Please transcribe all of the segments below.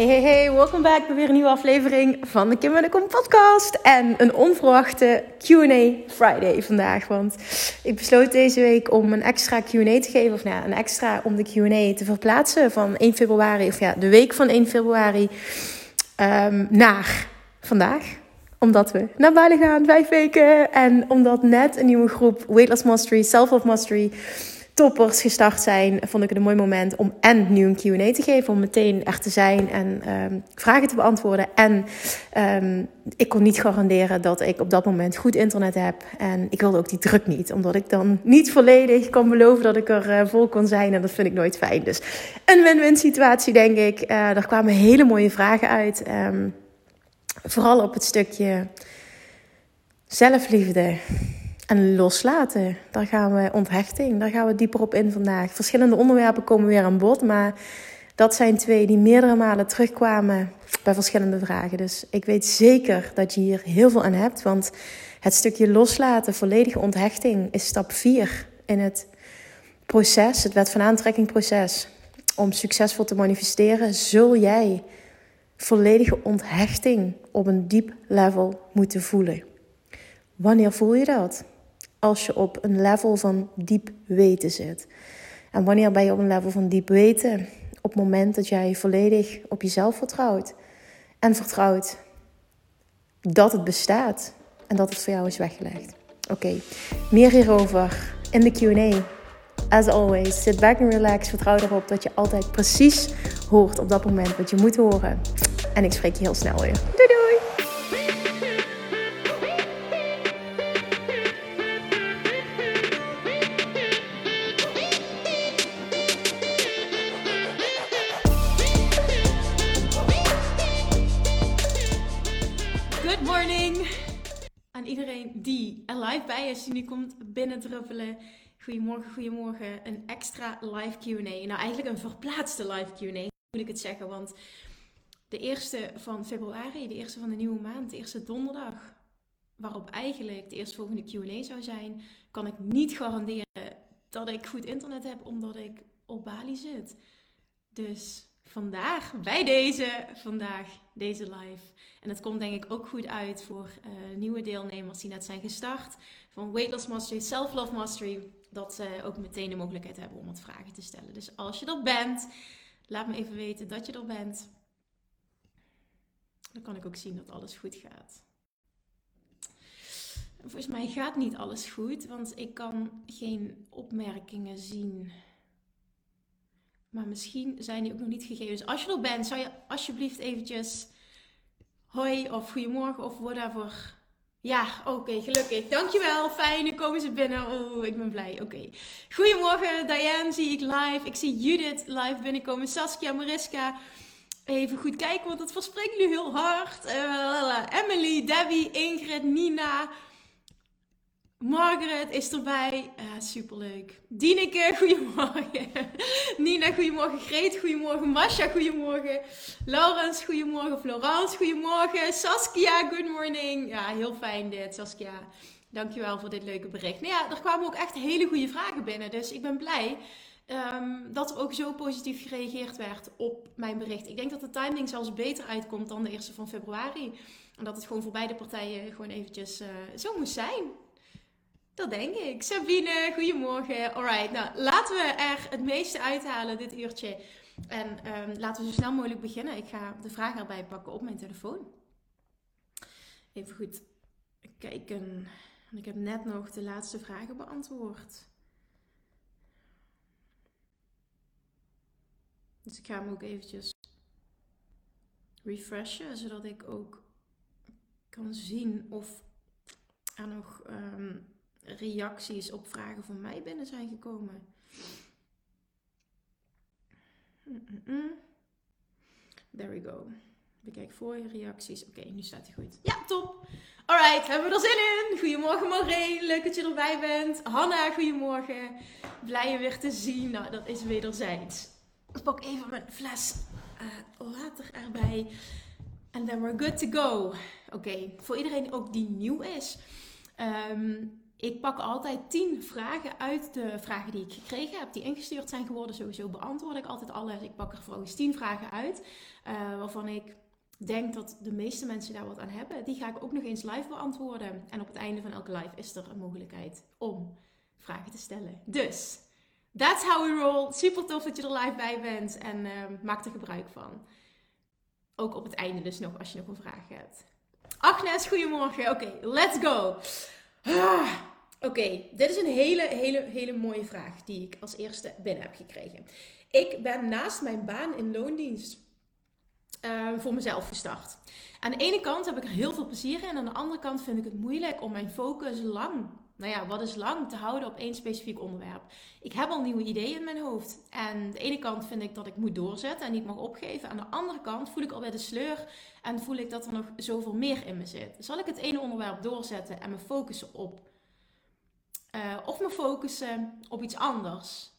Hey, hey, hey, welkom back bij weer een nieuwe aflevering van de Kim en de Kom podcast. En een onverwachte Q&A Friday vandaag. Want ik besloot deze week om een extra Q&A te geven. Of nou een extra om de Q&A te verplaatsen van 1 februari. Of ja, de week van 1 februari um, naar vandaag omdat we naar Bali gaan, vijf weken. En omdat net een nieuwe groep Weight Loss Mastery, Self-Love Mastery toppers gestart zijn, vond ik het een mooi moment om en nu een Q&A te geven, om meteen er te zijn en um, vragen te beantwoorden. En um, ik kon niet garanderen dat ik op dat moment goed internet heb. En ik wilde ook die druk niet, omdat ik dan niet volledig kan beloven dat ik er uh, vol kon zijn. En dat vind ik nooit fijn. Dus een win-win situatie, denk ik. Uh, er kwamen hele mooie vragen uit. Um, vooral op het stukje zelfliefde en loslaten. Daar gaan we onthechting, daar gaan we dieper op in vandaag. Verschillende onderwerpen komen weer aan bod, maar dat zijn twee die meerdere malen terugkwamen bij verschillende vragen. Dus ik weet zeker dat je hier heel veel aan hebt, want het stukje loslaten, volledige onthechting, is stap 4 in het proces, het wet van aantrekking proces. Om succesvol te manifesteren, zul jij volledige onthechting op een diep level moeten voelen. Wanneer voel je dat? Als je op een level van diep weten zit. En wanneer ben je op een level van diep weten? Op het moment dat jij volledig op jezelf vertrouwt. En vertrouwt dat het bestaat en dat het voor jou is weggelegd. Oké, meer hierover in de QA. As always, sit back and relax. Vertrouw erop dat je altijd precies hoort op dat moment wat je moet horen. En ik spreek je heel snel weer. Doei doei! Die live bij is, die nu komt binnendruppelen. Goedemorgen, goedemorgen. Een extra live QA. Nou, eigenlijk een verplaatste live QA, moet ik het zeggen. Want de eerste van februari, de eerste van de nieuwe maand, de eerste donderdag, waarop eigenlijk de eerstvolgende QA zou zijn, kan ik niet garanderen dat ik goed internet heb, omdat ik op Bali zit. Dus vandaag, bij deze, vandaag deze live. En het komt denk ik ook goed uit voor uh, nieuwe deelnemers die net zijn gestart. Van Weight Loss Mastery, Self Love Mastery. Dat ze ook meteen de mogelijkheid hebben om wat vragen te stellen. Dus als je er bent, laat me even weten dat je er bent. Dan kan ik ook zien dat alles goed gaat. Volgens mij gaat niet alles goed, want ik kan geen opmerkingen zien. Maar misschien zijn die ook nog niet gegeven. Dus als je er bent, zou je alsjeblieft eventjes hoi of goedemorgen of whatever. Ja, oké, gelukkig. Dankjewel. Fijn, nu komen ze binnen. Oh, ik ben blij. Oké. Goedemorgen, Diane zie ik live. Ik zie Judith live binnenkomen. Saskia, Mariska. Even goed kijken, want het verspreekt nu heel hard. Uh, Emily, Debbie, Ingrid, Nina. Margaret is erbij. Uh, superleuk. Dieneke, goedemorgen. Nina, goedemorgen. Greet, goedemorgen. Masha, goedemorgen. Laurens, goedemorgen. Florence, goedemorgen. Saskia, good morning. Ja, heel fijn dit, Saskia. Dankjewel voor dit leuke bericht. Nou ja, er kwamen ook echt hele goede vragen binnen. Dus ik ben blij um, dat er ook zo positief gereageerd werd op mijn bericht. Ik denk dat de timing zelfs beter uitkomt dan de eerste van februari. En dat het gewoon voor beide partijen gewoon eventjes uh, zo moest zijn. Dat denk ik. Sabine, goedemorgen. Alright, nou laten we er het meeste uithalen dit uurtje. En um, laten we zo snel mogelijk beginnen. Ik ga de vraag erbij pakken op mijn telefoon. Even goed kijken. Ik heb net nog de laatste vragen beantwoord. Dus ik ga hem ook eventjes refreshen, zodat ik ook kan zien of er nog ehm, reacties op vragen van mij binnen zijn gekomen. There we go. Bekijk voor je reacties. Oké, nu staat hij goed. Ja, top. Alright, hebben we er zin in? Goedemorgen Maureen, leuk dat je erbij bent. Hanna, goedemorgen. Blij je weer te zien. Nou, dat is wederzijds. Ik pak even mijn fles uh, water erbij. And then we're good to go. Oké, voor iedereen ook die nieuw is. Um, ik pak altijd 10 vragen uit de vragen die ik gekregen heb, die ingestuurd zijn geworden. Sowieso beantwoord ik altijd alles. Ik pak er vooral eens 10 vragen uit, uh, waarvan ik denk dat de meeste mensen daar wat aan hebben. Die ga ik ook nog eens live beantwoorden. En op het einde van elke live is er een mogelijkheid om vragen te stellen. Dus, that's how we roll. Super tof dat je er live bij bent en uh, maak er gebruik van. Ook op het einde dus nog, als je nog een vraag hebt. Agnes, goedemorgen. Oké, let's go. Ah, Oké, dit is een hele, hele, hele mooie vraag die ik als eerste binnen heb gekregen. Ik ben naast mijn baan in loondienst uh, voor mezelf gestart. Aan de ene kant heb ik er heel veel plezier in. En aan de andere kant vind ik het moeilijk om mijn focus lang, nou ja, wat is lang, te houden op één specifiek onderwerp. Ik heb al nieuwe ideeën in mijn hoofd. En aan de ene kant vind ik dat ik moet doorzetten en niet mag opgeven. Aan de andere kant voel ik alweer de sleur en voel ik dat er nog zoveel meer in me zit. Zal ik het ene onderwerp doorzetten en me focussen op uh, of me focussen op iets anders.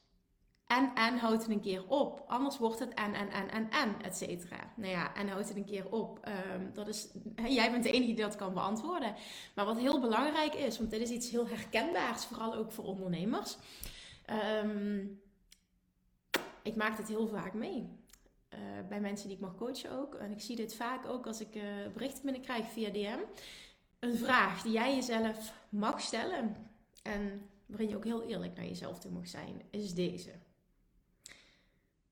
En, en houd het een keer op. Anders wordt het en, en, en, en, en, et cetera. Nou ja, en houd het een keer op. Um, dat is, jij bent de enige die dat kan beantwoorden. Maar wat heel belangrijk is, want dit is iets heel herkenbaars, vooral ook voor ondernemers. Um, ik maak dit heel vaak mee. Uh, bij mensen die ik mag coachen ook. En ik zie dit vaak ook als ik uh, berichten binnenkrijg via DM. Een vraag die jij jezelf mag stellen en waarin je ook heel eerlijk naar jezelf toe mag zijn, is deze.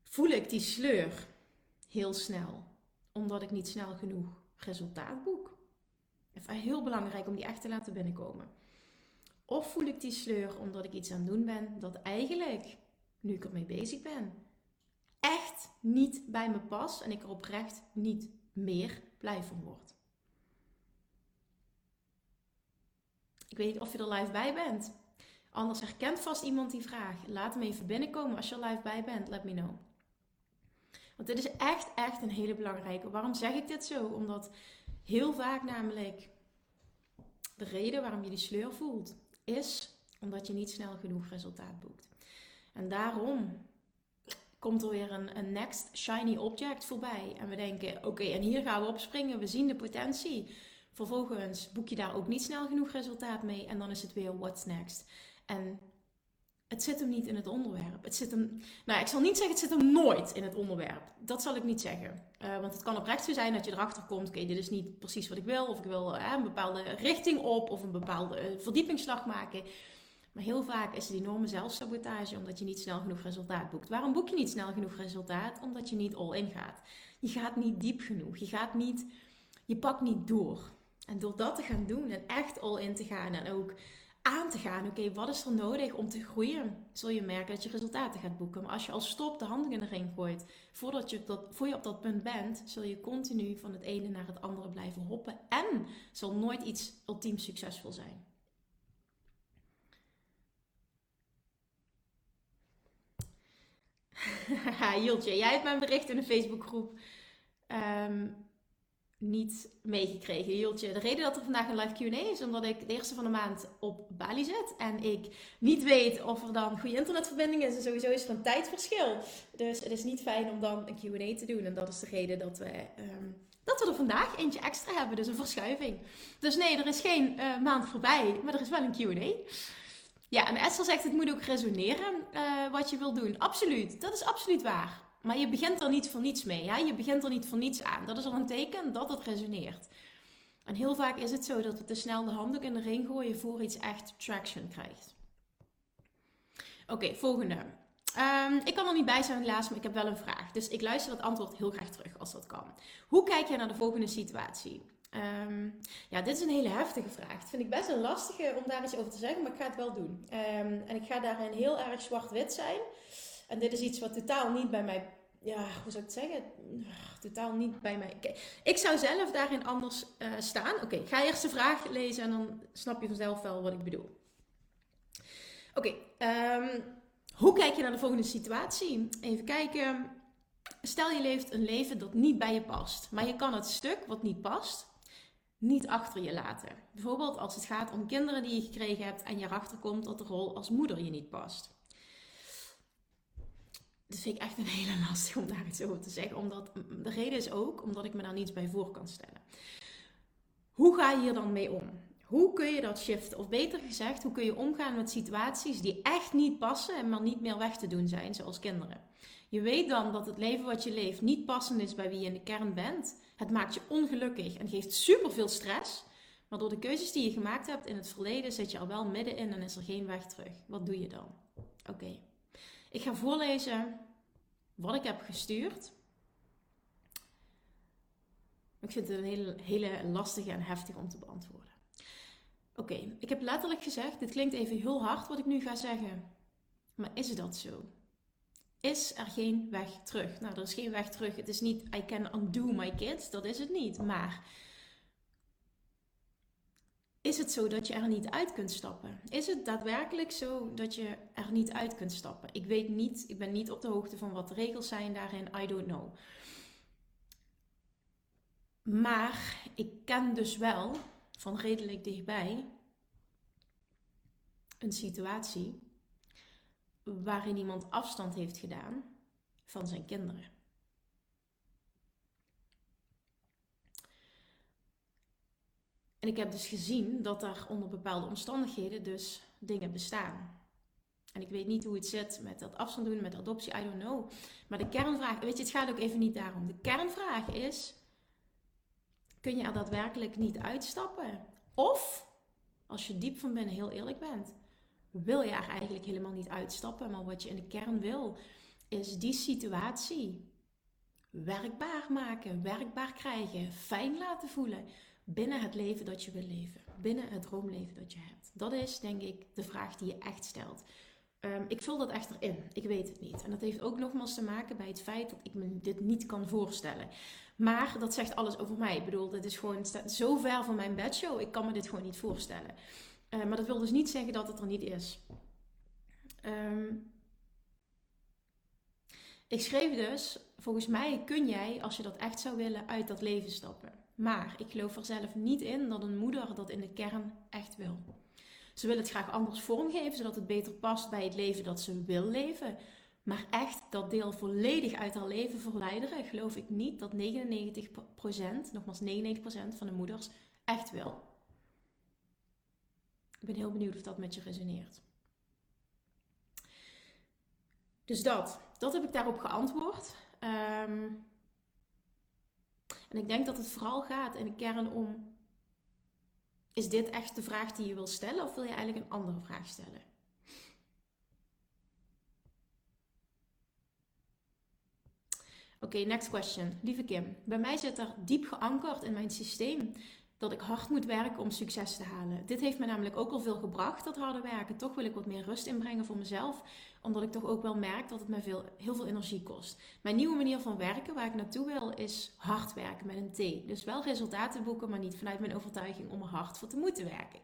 Voel ik die sleur heel snel, omdat ik niet snel genoeg resultaat boek? Even heel belangrijk om die echt te laten binnenkomen. Of voel ik die sleur omdat ik iets aan het doen ben dat eigenlijk, nu ik ermee bezig ben, echt niet bij me past en ik er oprecht niet meer blij van word. Ik weet niet of je er live bij bent. Anders herkent vast iemand die vraag. Laat hem even binnenkomen als je er live bij bent. Let me know. Want dit is echt, echt een hele belangrijke. Waarom zeg ik dit zo? Omdat heel vaak namelijk de reden waarom je die sleur voelt, is omdat je niet snel genoeg resultaat boekt. En daarom komt er weer een, een next shiny object voorbij. En we denken, oké, en hier gaan we op springen. We zien de potentie. Vervolgens boek je daar ook niet snel genoeg resultaat mee. En dan is het weer what's next. En het zit hem niet in het onderwerp. Het zit hem, nou, ik zal niet zeggen, het zit hem nooit in het onderwerp. Dat zal ik niet zeggen. Uh, want het kan oprecht zo zijn dat je erachter komt: oké, dit is niet precies wat ik wil. Of ik wil uh, een bepaalde richting op of een bepaalde uh, verdiepingsslag maken. Maar heel vaak is het enorme zelfsabotage omdat je niet snel genoeg resultaat boekt. Waarom boek je niet snel genoeg resultaat? Omdat je niet all in gaat. Je gaat niet diep genoeg. Je gaat niet, je pakt niet door. En door dat te gaan doen en echt all in te gaan en ook aan te gaan. Oké, wat is er nodig om te groeien? Zul je merken dat je resultaten gaat boeken. Maar als je al stopt de handen in de ring gooit, voordat je, dat, voor je op dat punt bent, zul je continu van het ene naar het andere blijven hoppen. En zal nooit iets ultiem succesvol zijn. Jultje, jij hebt mijn bericht in de Facebookgroep um, niet meegekregen. Hieltje. De reden dat er vandaag een live Q&A is, omdat ik de eerste van de maand op Bali zit. En ik niet weet of er dan goede internetverbinding is. En sowieso is er een tijdverschil. Dus het is niet fijn om dan een Q&A te doen. En dat is de reden dat we, um, dat we er vandaag eentje extra hebben. Dus een verschuiving. Dus nee, er is geen uh, maand voorbij. Maar er is wel een Q&A. Ja, en Esther zegt het moet ook resoneren uh, wat je wil doen. Absoluut. Dat is absoluut waar. Maar je begint er niet voor niets mee. Ja? Je begint er niet voor niets aan. Dat is al een teken dat het resoneert. En heel vaak is het zo dat we te snel de handdoek in de ring gooien voor iets echt traction krijgt. Oké, volgende. Um, ik kan er niet bij zijn helaas, maar ik heb wel een vraag. Dus ik luister het antwoord heel graag terug als dat kan. Hoe kijk jij naar de volgende situatie? Um, ja, dit is een hele heftige vraag. Dat vind ik best een lastige om daar iets over te zeggen, maar ik ga het wel doen. Um, en ik ga daarin heel erg zwart-wit zijn. En dit is iets wat totaal niet bij mij ja, hoe zou ik het zeggen? Totaal niet bij mij. Ik zou zelf daarin anders uh, staan. Oké, ga eerst de vraag lezen en dan snap je vanzelf wel wat ik bedoel. Oké, ehm, hoe kijk je naar de volgende situatie? Even kijken. Stel je leeft een leven dat niet bij je past, maar je kan het stuk wat niet past niet achter je laten. Bijvoorbeeld als het gaat om kinderen die je gekregen hebt en je erachter komt dat de rol als moeder je niet past. Dat vind ik echt een hele lastig om daar iets over te zeggen. Omdat, de reden is ook omdat ik me daar niets bij voor kan stellen. Hoe ga je hier dan mee om? Hoe kun je dat shiften? Of beter gezegd, hoe kun je omgaan met situaties die echt niet passen en maar niet meer weg te doen zijn, zoals kinderen? Je weet dan dat het leven wat je leeft niet passend is bij wie je in de kern bent. Het maakt je ongelukkig en geeft superveel stress. Maar door de keuzes die je gemaakt hebt in het verleden zit je al wel middenin en is er geen weg terug. Wat doe je dan? Oké, ik ga voorlezen wat ik heb gestuurd. Ik vind het een hele, hele lastige en heftige om te beantwoorden. Oké, ik heb letterlijk gezegd, dit klinkt even heel hard wat ik nu ga zeggen. Maar is dat zo? Is er geen weg terug? Nou, er is geen weg terug. Het is niet I can undo my kids, dat is het niet. Maar is het zo dat je er niet uit kunt stappen? Is het daadwerkelijk zo dat je er niet uit kunt stappen? Ik weet niet, ik ben niet op de hoogte van wat de regels zijn daarin. I don't know. Maar ik ken dus wel van redelijk dichtbij een situatie waarin iemand afstand heeft gedaan van zijn kinderen. En ik heb dus gezien dat er onder bepaalde omstandigheden dus dingen bestaan. En ik weet niet hoe het zit met dat afstand doen, met adoptie, I don't know. Maar de kernvraag, weet je, het gaat ook even niet daarom. De kernvraag is, kun je er daadwerkelijk niet uitstappen? Of, als je diep van binnen heel eerlijk bent, wil je er eigenlijk helemaal niet uitstappen. Maar wat je in de kern wil, is die situatie werkbaar maken, werkbaar krijgen, fijn laten voelen binnen het leven dat je wil leven, binnen het droomleven dat je hebt. Dat is denk ik de vraag die je echt stelt. Ehm, ik vul dat echt erin. Ik weet het niet. En dat heeft ook nogmaals te maken bij het feit dat ik me dit niet kan voorstellen. Maar dat zegt alles over mij. Ik bedoel, dit is gewoon zo ver van mijn bedshow. Ik kan me dit gewoon niet voorstellen. Uh, maar dat wil dus niet zeggen dat het er niet is. Um, ik schreef dus, volgens mij kun jij, als je dat echt zou willen, uit dat leven stappen. Maar ik geloof er zelf niet in dat een moeder dat in de kern echt wil. Ze wil het graag anders vormgeven, zodat het beter past bij het leven dat ze wil leven. Maar echt dat deel volledig uit haar leven verwijderen, geloof ik niet dat 99%, nogmaals 99% van de moeders echt wil. Ik ben heel benieuwd of dat met je resoneert. Dus dat, dat heb ik daarop geantwoord. Ehm, en ik denk dat het vooral gaat in de kern om: is dit echt de vraag die je wil stellen, of wil je eigenlijk een andere vraag stellen? Oké, next question. Lieve Kim, bij mij zit er diep geankerd in mijn systeem dat ik hard moet werken om succes te halen. Dit heeft me namelijk ook al veel gebracht, dat harde werken. Toch wil ik wat meer rust inbrengen voor mezelf, omdat ik toch ook wel merk dat het me veel, heel veel energie kost. Mijn nieuwe manier van werken, waar ik naartoe wil, is hard werken met een T. Dus wel resultaten boeken, maar niet vanuit mijn overtuiging om er hard voor te moeten werken.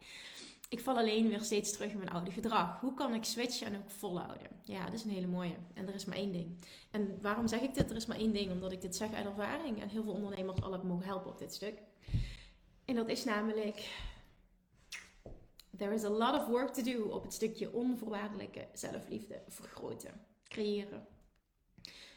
Ik val alleen weer steeds terug in mijn oude gedrag. Hoe kan ik switchen en ook volhouden? Ja, dat is een hele mooie. En er is maar één ding. En waarom zeg ik dit? Er is maar één ding, omdat ik dit zeg uit ervaring en heel veel ondernemers al heb mogen helpen op dit stuk. En dat is namelijk. There is a lot of work to do op het stukje onvoorwaardelijke zelfliefde vergroten, creëren.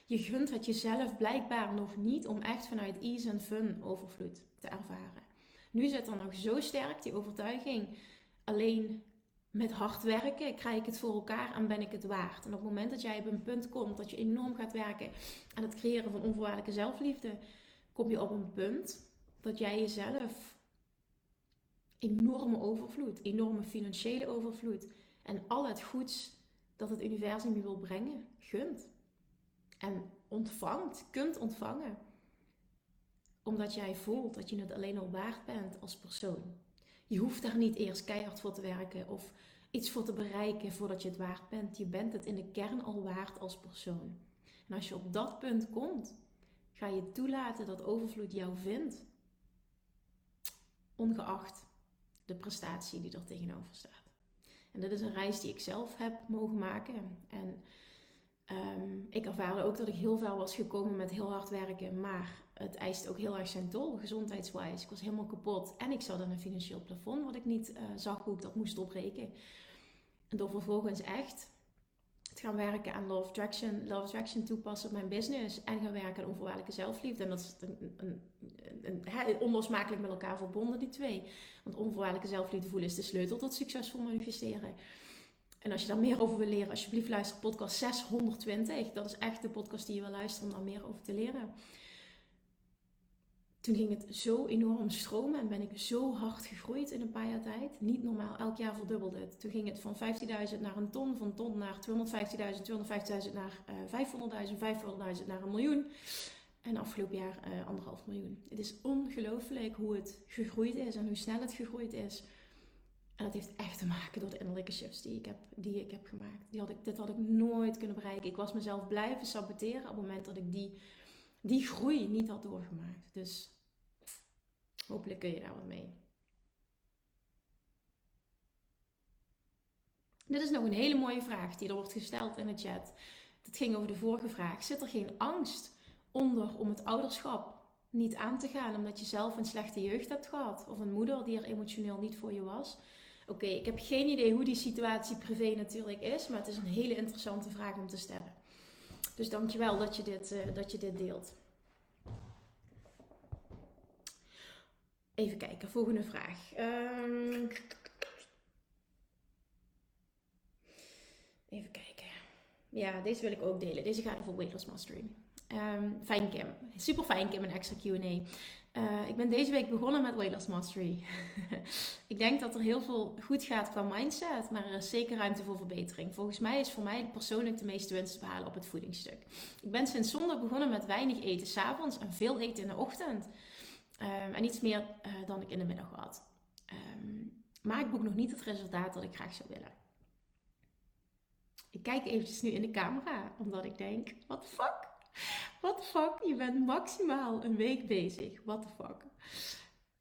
Je gunt het jezelf blijkbaar nog niet om echt vanuit ease en fun overvloed te ervaren. Nu zit er nog zo sterk die overtuiging, alleen met hard werken krijg ik het voor elkaar en ben ik het waard. En op het moment dat jij op een punt komt dat je enorm gaat werken aan het creëren van onvoorwaardelijke zelfliefde, kom je op een punt dat jij jezelf enorme overvloed, enorme financiële overvloed en al het goeds dat het universum je wil brengen, gunt. En ontvangt, kunt ontvangen. Omdat jij voelt dat je het alleen al waard bent als persoon. Je hoeft daar niet eerst keihard voor te werken of iets voor te bereiken voordat je het waard bent. Je bent het in de kern al waard als persoon. En als je op dat punt komt, ga je toelaten dat overvloed jou vindt. Ongeacht de prestatie die er tegenover staat. En dit is een reis die ik zelf heb mogen maken. En um, ik ervaarde ook dat ik heel ver was gekomen met heel hard werken. Maar het eist ook heel erg zijn tol, gezondheidswijs. Ik was helemaal kapot. En ik zat in een financieel plafond, wat ik niet uh, zag hoe ik dat moest doorbreken. En door vervolgens echt gaan werken aan Love Attraction, Love Attraction toepassen op mijn business. En gaan werken aan onvoorwaardelijke zelfliefde. En dat is een, een, een, onlosmakelijk met elkaar verbonden, die twee. Want onvoorwaardelijke zelfliefde voelen is de sleutel tot succesvol manifesteren. En als je daar meer over wil leren, alsjeblieft luister podcast 620. Dat is echt de podcast die je wil luisteren om daar meer over te leren toen ging het zo enorm stromen en ben ik zo hard gegroeid in een paar jaar tijd. Niet normaal, elk jaar verdubbelde het. Toen ging het van 15.000 naar een ton, van ton naar 250.000, 250.000 naar uh, 500.000, 500.000 naar een miljoen. En afgelopen jaar uh, anderhalf miljoen. Het is ongelooflijk hoe het gegroeid is en hoe snel het gegroeid is. En dat heeft echt te maken door de innerlijke shifts die ik heb, die ik heb gemaakt. Die had ik, dit had ik nooit kunnen bereiken. Ik was mezelf blijven saboteren op het moment dat ik die die groei niet had doorgemaakt. Dus hopelijk kun je daar wat mee. Dit is nog een hele mooie vraag die er wordt gesteld in de chat. Het ging over de vorige vraag. Zit er geen angst onder om het ouderschap niet aan te gaan omdat je zelf een slechte jeugd hebt gehad of een moeder die er emotioneel niet voor je was? Oké, ik heb geen idee hoe die situatie privé natuurlijk is, maar het is een hele interessante vraag om te stellen. Dus dankjewel dat je dit, uh, dat je dit deelt. Even kijken, volgende vraag. Um, even kijken. Ja, deze wil ik ook delen. Deze gaat over Weight Loss Mastery. Um, fijn Kim. Super fijn Kim, een extra Q&A. Uh, ik ben deze week begonnen met Weight Loss Mastery. ik denk dat er heel veel goed gaat qua mindset, maar er is zeker ruimte voor verbetering. Volgens mij is voor mij persoonlijk de meeste winst te behalen op het voedingsstuk. Ik ben sinds zondag begonnen met weinig eten s'avonds en veel eten in de ochtend. Um, en iets meer uh, dan ik in de middag had. Um, maar ik boek nog niet het resultaat dat ik graag zou willen. Ik kijk eventjes nu in de camera, omdat ik denk, what the fuck? What the fuck? Je bent maximaal een week bezig. What the fuck?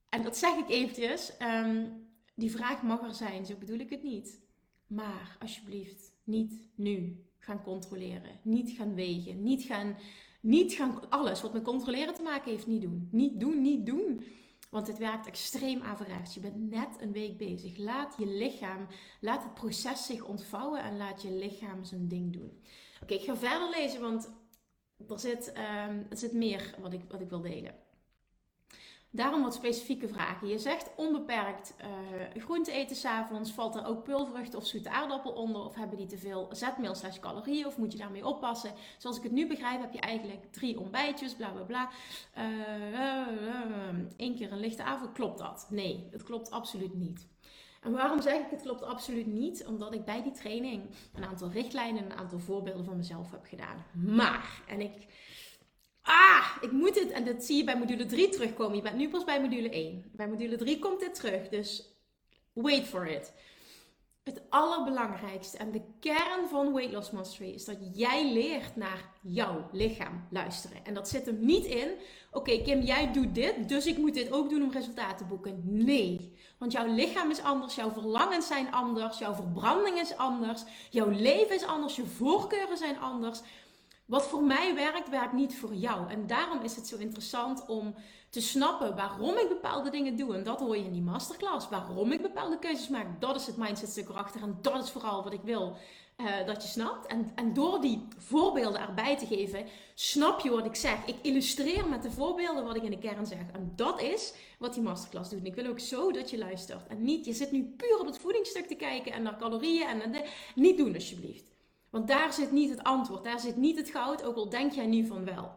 En dat zeg ik eventjes. Um, die vraag mag er zijn, zo bedoel ik het niet. Maar alsjeblieft, niet nu gaan controleren. Niet gaan wegen. Niet gaan, niet gaan alles wat met controleren te maken heeft, niet doen. Niet doen, niet doen. Want het werkt extreem averechts. Je bent net een week bezig. Laat je lichaam, laat het proces zich ontvouwen en laat je lichaam zijn ding doen. Oké, ik ga verder lezen, want er zit, um, er zit meer wat ik, wat ik wil delen. Daarom wat specifieke vragen. Je zegt onbeperkt uh, groente eten s'avonds. Valt er ook peulvrucht of zoete aardappel onder? Of hebben die te veel zetmeel slash calorieën? Of moet je daarmee oppassen? Zoals ik het nu begrijp heb je eigenlijk drie ontbijtjes, bla bla bla. Eén uh, keer een lichte avond. Klopt dat? Nee, het klopt absoluut niet. En waarom zeg ik het klopt absoluut niet? Omdat ik bij die training een aantal richtlijnen en een aantal voorbeelden van mezelf heb gedaan. Maar, en ik, ah, ik moet het, en dat zie je bij module 3 terugkomen. Je bent nu pas bij module 1. Bij module 3 komt dit terug, dus wait for it. Het allerbelangrijkste en de kern van Weight Loss Mastery is dat jij leert naar jouw lichaam luisteren. En dat zit hem niet in, oké Kim, jij doet dit, dus ik moet dit ook doen om resultaten te boeken. Nee, want jouw lichaam is anders, jouw verlangens zijn anders, jouw verbranding is anders, jouw leven is anders, je voorkeuren zijn anders. Wat voor mij werkt, werkt niet voor jou. En daarom is het zo interessant om te snappen waarom ik bepaalde dingen doe. En dat hoor je in die masterclass. Waarom ik bepaalde keuzes maak. Dat is het mindsetstuk erachter. En dat is vooral wat ik wil uh, dat je snapt. En, en door die voorbeelden erbij te geven, snap je wat ik zeg. Ik illustreer met de voorbeelden wat ik in de kern zeg. En dat is wat die masterclass doet. En ik wil ook zo dat je luistert. En niet, je zit nu puur op het voedingsstuk te kijken en naar calorieën. En, en niet doen alsjeblieft. Want daar zit niet het antwoord, daar zit niet het goud, ook al denk jij nu van wel.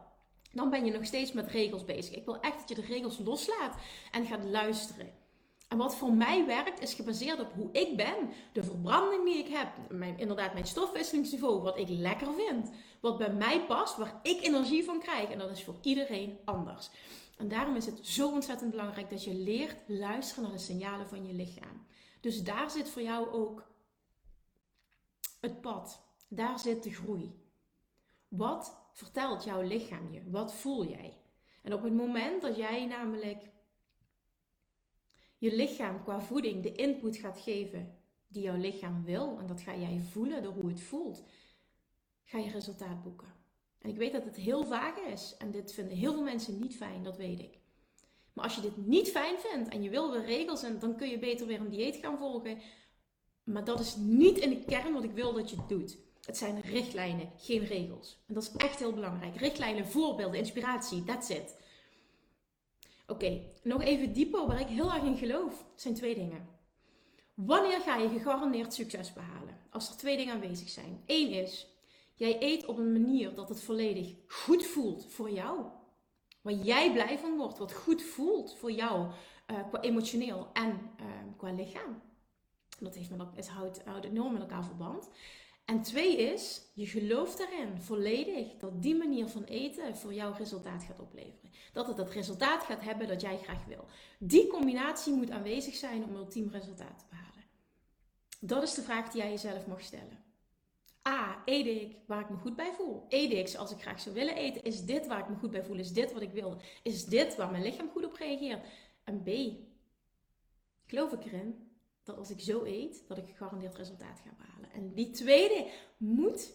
Dan ben je nog steeds met regels bezig. Ik wil echt dat je de regels loslaat en gaat luisteren. En wat voor mij werkt, is gebaseerd op hoe ik ben, de verbranding die ik heb, mijn, inderdaad mijn stofwisselingsniveau, wat ik lekker vind, wat bij mij past, waar ik energie van krijg. En dat is voor iedereen anders. En daarom is het zo ontzettend belangrijk dat je leert luisteren naar de signalen van je lichaam. Dus daar zit voor jou ook het pad. Daar zit de groei. Wat vertelt jouw lichaam je? Wat voel jij? En op het moment dat jij namelijk je lichaam qua voeding de input gaat geven die jouw lichaam wil, en dat ga jij voelen door hoe het voelt, ga je resultaat boeken. En ik weet dat het heel vaag is en dit vinden heel veel mensen niet fijn, dat weet ik. Maar als je dit niet fijn vindt en je wil weer regels, en dan kun je beter weer een dieet gaan volgen. Maar dat is niet in de kern wat ik wil dat je doet. Het zijn richtlijnen, geen regels. En dat is echt heel belangrijk. Richtlijnen, voorbeelden, inspiratie, that's it. Oké, nog even dieper waar ik heel erg in geloof, zijn twee dingen. Wanneer ga je gegarandeerd succes behalen? Als er twee dingen aanwezig zijn. Eén is, jij eet op een manier dat het volledig goed voelt voor jou. Waar jij blij van wordt, wat goed voelt voor jou, uh, qua emotioneel en uh, qua lichaam. Dat heeft met, het houdt, houdt enorm met elkaar verband. En twee is, je gelooft erin volledig dat die manier van eten voor jou resultaat gaat opleveren. Dat het het resultaat gaat hebben dat jij graag wil. Die combinatie moet aanwezig zijn om ultiem resultaat te behalen. Dat is de vraag die jij jezelf mag stellen. A, eet ik waar ik me goed bij voel? Eet ik zoals ik graag zou willen eten? Is dit waar ik me goed bij voel? Is dit wat ik wil? Is dit waar mijn lichaam goed op reageert? En B, geloof ik erin dat als ik zo eet, dat ik gegarandeerd resultaat ga behalen. En die tweede moet,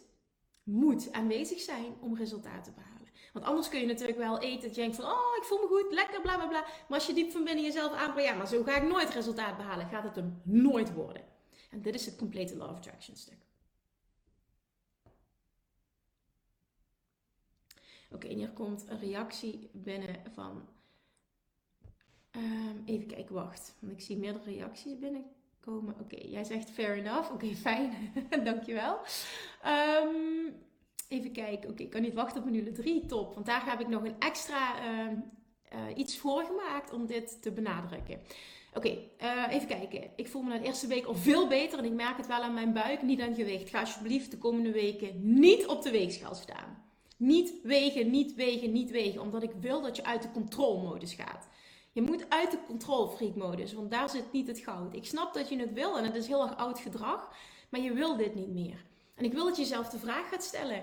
moet aanwezig zijn om resultaat te behalen. Want anders kun je natuurlijk wel eten dat je denkt van, oh, ik voel me goed, lekker, bla bla bla. Maar als je diep van binnen jezelf aanpakt, ja, maar zo ga ik nooit resultaat behalen, gaat het hem nooit worden. En dit is het complete Law of Attraction stuk. Oké, en hier komt een reactie binnen van. Um, even kijken, wacht. Want ik zie meerdere reacties binnenkomen. Oké, jij zegt fair enough. Oké, fijn. Dankjewel. Um, even kijken. Oké, ik kan niet wachten op minuut 3. Top. Want daar heb ik nog een extra uh, uh, iets voor gemaakt om dit te benadrukken. Oké, uh, even kijken. Ik voel me na de eerste week al veel beter en ik merk het wel aan mijn buik, niet aan gewicht. Ga alsjeblieft de komende weken niet op de weegschaal staan. Niet wegen, niet wegen, niet wegen, omdat ik wil dat je uit de controlmodus gaat. Je moet uit de controlfreak-modus, want daar zit niet het goud. Ik snap dat je het wil en het is heel erg oud gedrag, maar je wil dit niet meer. En ik wil dat je jezelf de vraag gaat stellen: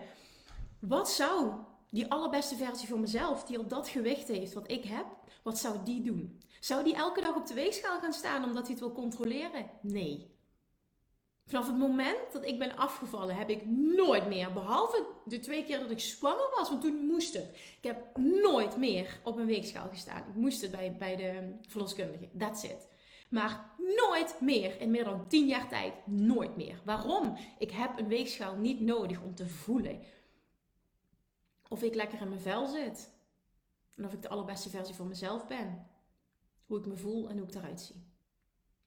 wat zou die allerbeste versie van mezelf, die op dat gewicht heeft wat ik heb, wat zou die doen? Zou die elke dag op de weegschaal gaan staan omdat hij het wil controleren? Nee. Vanaf het moment dat ik ben afgevallen, heb ik nooit meer, behalve de twee keer dat ik zwanger was, want toen moest het. Ik heb nooit meer op een weegschaal gestaan. Ik moest het bij, bij de verloskundige. That's it. Maar nooit meer, in meer dan 10 jaar tijd, nooit meer. Waarom? Ik heb een weegschaal niet nodig om te voelen of ik lekker in mijn vel zit. En of ik de allerbeste versie van mezelf ben. Hoe ik me voel en hoe ik eruit zie.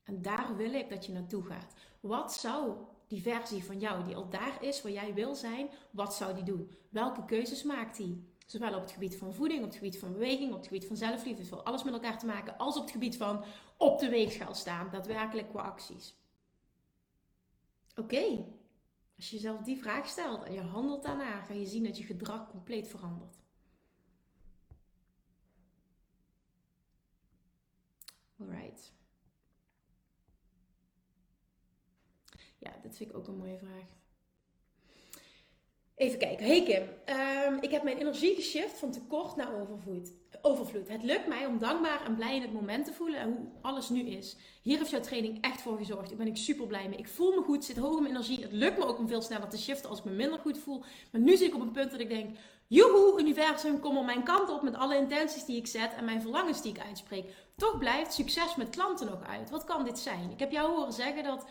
En daar wil ik dat je naartoe gaat. Wat zou die versie van jou die al daar is waar jij wil zijn, wat zou die doen? Welke keuzes maakt die? Zowel op het gebied van voeding, op het gebied van beweging, op het gebied van zelfliefde, het heeft alles met elkaar te maken, als op het gebied van op de weegschaal staan, daadwerkelijk qua acties. Oké, als je jezelf die vraag stelt en je handelt daarna, ga je zien dat je gedrag compleet verandert. Alright. Ja, dit vind ik ook een mooie vraag. Even kijken. Hey Kim, um, ik heb mijn energie geshift van tekort naar overvloed overvloed. Het lukt mij om dankbaar en blij in het moment te voelen en hoe alles nu is. Hier heeft jouw training echt voor gezorgd. Ik ben ik super blij mee. Ik voel me goed, zit hoog in mijn energie. Het lukt me ook om veel sneller te shiften als ik me minder goed voel. Maar nu zit ik op een punt dat ik denk: joehoe, universum, kom op mijn kant op met alle intenties die ik zet en mijn verlangens die ik uitspreek. Toch blijft succes met klanten nog uit. Wat kan dit zijn? Ik heb jou horen zeggen dat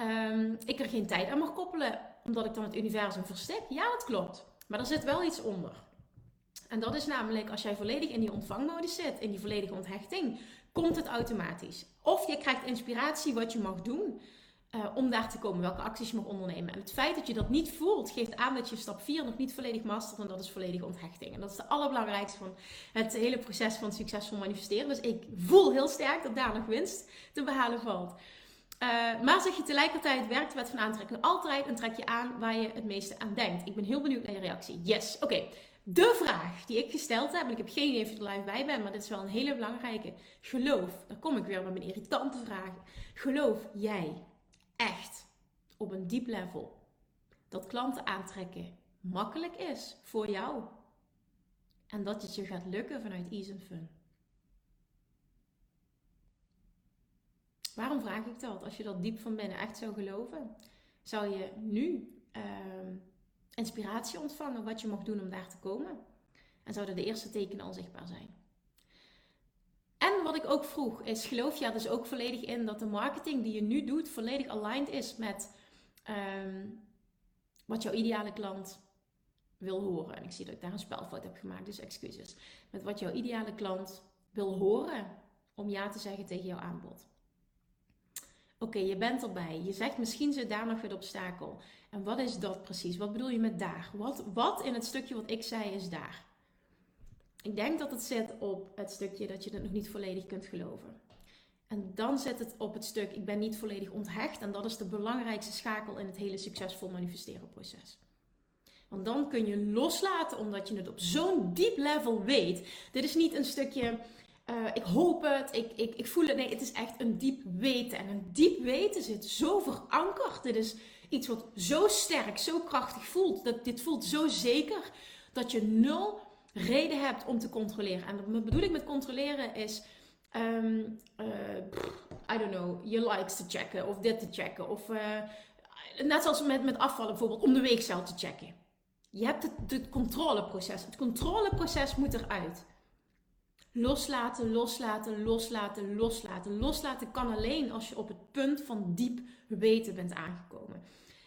um, ik er geen tijd aan mag koppelen, omdat ik dan het universum verstik. Ja, dat klopt. Maar er zit wel iets onder. En dat is namelijk als jij volledig in die ontvangmodus zit, in die volledige onthechting, komt het automatisch. Of je krijgt inspiratie wat je mag doen uh, om daar te komen, welke acties je mag ondernemen. En het feit dat je dat niet voelt, geeft aan dat je stap 4 nog niet volledig mastert en dat is volledige onthechting. En dat is de allerbelangrijkste van het hele proces van succesvol manifesteren. Dus ik voel heel sterk dat daar nog winst te behalen valt. Uh, maar zeg je tegelijkertijd werkt de wet van aantrekking altijd en trek je aan waar je het meeste aan denkt. Ik ben heel benieuwd naar je reactie. Yes, oké de vraag die ik gesteld heb, en ik heb geen idee of je er live bij bent, maar dit is wel een hele belangrijke. Geloof, daar kom ik weer met mijn irritante vragen. Geloof jij echt op een diep level dat klanten aantrekken makkelijk is voor jou. En dat het je gaat lukken vanuit ease and fun. Waarom vraag ik dat? Als je dat diep van binnen echt zou geloven, zou je nu uh, inspiratie ontvangen wat je mag doen om daar te komen. En zouden de eerste tekenen al zichtbaar zijn. En wat ik ook vroeg is, geloof je er dus ook volledig in dat de marketing die je nu doet volledig aligned is met um, wat jouw ideale klant wil horen? En ik zie dat ik daar een spelfout heb gemaakt, dus excuses. Met wat jouw ideale klant wil horen om ja te zeggen tegen jouw aanbod. Oké, je bent erbij. Je zegt misschien zit daar nog weer obstakel. En wat is dat precies? Wat bedoel je met daar? Wat, wat in het stukje wat ik zei is daar? Ik denk dat het zit op het stukje dat je het nog niet volledig kunt geloven. En dan zit het op het stuk ik ben niet volledig onthecht. En dat is de belangrijkste schakel in het hele succesvol manifesteren proces. Want dan kun je loslaten omdat je het op zo'n diep level weet. Dit is niet een stukje uh, ik hoop het, ik, ik, ik voel het. Nee, het is echt een diep weten. En een diep weten zit zo verankerd. Dit is iets wat zo sterk, zo krachtig voelt. Dat, dit voelt zo zeker dat je nul reden hebt om te controleren. En wat bedoel ik met controleren is... Um, uh, I don't know, je likes te checken of dit te checken. Of uh, net zoals met, met afvallen bijvoorbeeld, om de weegcel te checken. Je hebt het, het controleproces. Het controleproces moet eruit. Loslaten, loslaten, loslaten, loslaten. Loslaten kan alleen als je op het punt van diep weten bent aangekomen.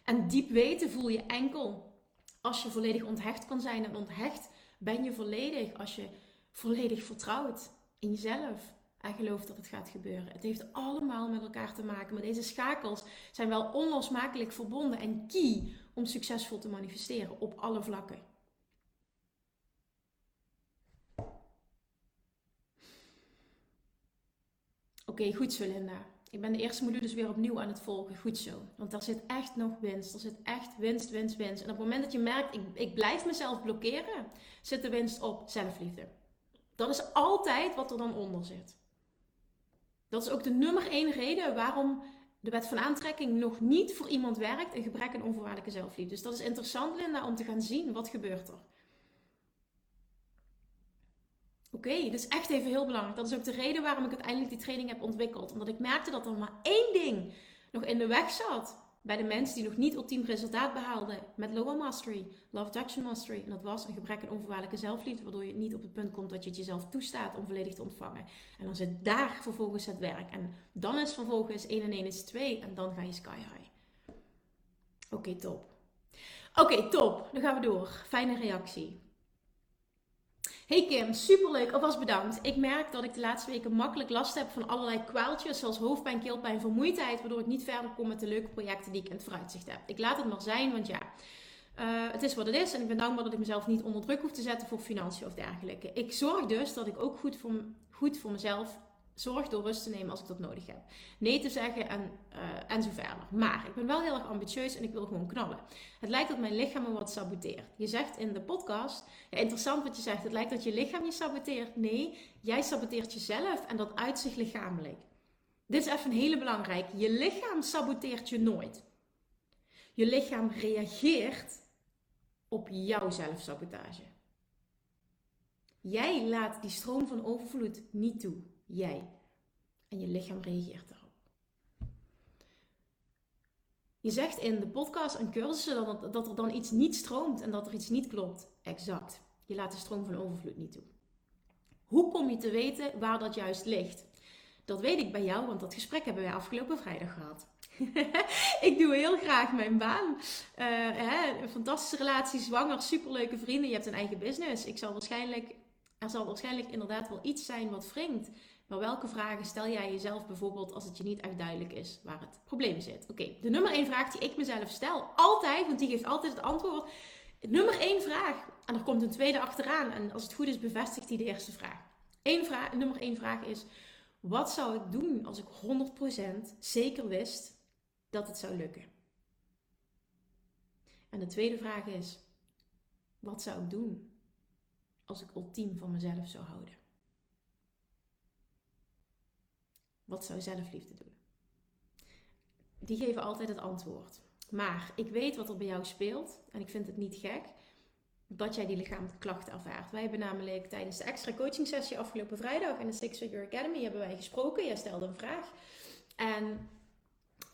En diep weten voel je enkel als je volledig onthecht kan zijn. En onthecht ben je volledig als je volledig vertrouwt in jezelf. En gelooft dat het gaat gebeuren. Het heeft allemaal met elkaar te maken. Maar deze schakels zijn wel onlosmakelijk verbonden en key om succesvol te manifesteren op alle vlakken. Oké, goed zo Linda. Ik ben de eerste module dus weer opnieuw aan het volgen. Goed zo. Want daar zit echt nog winst. Er zit echt winst, winst, winst. En op het moment dat je merkt, ik, ik blijf mezelf blokkeren, zit de winst op zelfliefde. Dat is altijd wat er dan onder zit. Dat is ook de nummer één reden waarom de wet van aantrekking nog niet voor iemand werkt. Een gebrek aan onvoorwaardelijke zelfliefde. Dus dat is interessant, Linda, om te gaan zien wat gebeurt er. Oké, is echt even heel belangrijk. Dat is ook de reden waarom ik uiteindelijk die training heb ontwikkeld. Omdat ik merkte dat er maar één ding nog in de weg zat. Bij de mensen die nog niet ultiem resultaat behaalden met Lower Mastery, Love Action Mastery. En dat was een gebrek aan onvoorwaardelijke zelfliefde. Waardoor je niet op het punt komt dat je het jezelf toestaat om volledig te ontvangen. En dan zit daar vervolgens het werk. En dan is vervolgens 1 en 1 is 2. En dan ga je sky high. Oké, top. Oké, top. Dan gaan we door. Fijne reactie. Hey Kim, superleuk, alvast bedankt. Ik merk dat ik de laatste weken makkelijk last heb van allerlei kwaaltjes, zoals hoofdpijn, keelpijn, vermoeidheid, waardoor ik niet verder kom met de leuke projecten die ik in het vooruitzicht heb. Ik laat het maar zijn, want ja, uh, het is wat het is en ik ben dankbaar dat ik mezelf niet onder druk hoef te zetten voor financiën of dergelijke. Ik zorg dus dat ik ook goed voor, goed voor mezelf Zorg door rust te nemen als ik dat nodig heb. Nee te zeggen en, uh, en zo verder. Maar ik ben wel heel erg ambitieus en ik wil gewoon knallen. Het lijkt dat mijn lichaam me wat saboteert. Je zegt in de podcast, ja, interessant wat je zegt, het lijkt dat je lichaam je saboteert. Nee, jij saboteert jezelf en dat uit zich lichamelijk. Dit is even een hele belangrijke. Je lichaam saboteert je nooit. Je lichaam reageert op jouw zelfsabotage. Jij laat die stroom van overvloed niet toe. Jij. En je lichaam reageert daarop. Je zegt in de podcast en cursussen dat, dat er dan iets niet stroomt en dat er iets niet klopt. Exact. Je laat de stroom van overvloed niet toe. Hoe kom je te weten waar dat juist ligt? Dat weet ik bij jou, want dat gesprek hebben wij afgelopen vrijdag gehad. ik doe heel graag mijn baan. Uh, hè, een fantastische relatie, zwanger, superleuke vrienden. Je hebt een eigen business. Ik zal waarschijnlijk, er zal waarschijnlijk inderdaad wel iets zijn wat wringt. Maar welke vragen stel jij jezelf bijvoorbeeld als het je niet echt duidelijk is waar het probleem zit? Oké, de nummer één vraag die ik mezelf stel, altijd, want die geeft altijd het antwoord. Nummer één vraag. En er komt een tweede achteraan. En als het goed is, bevestigt die de eerste vraag. Eén vraag nummer één vraag is: wat zou ik doen als ik 100% zeker wist dat het zou lukken? En de tweede vraag is: wat zou ik doen als ik ultiem van mezelf zou houden? Wat zou zelfliefde doen? Die geven altijd het antwoord. Maar ik weet wat er bij jou speelt en ik vind het niet gek. dat jij die lichamelijke klachten ervaart. Wij hebben namelijk tijdens de extra coaching sessie afgelopen vrijdag in de Six Figure Academy hebben wij gesproken. Jij stelde een vraag. En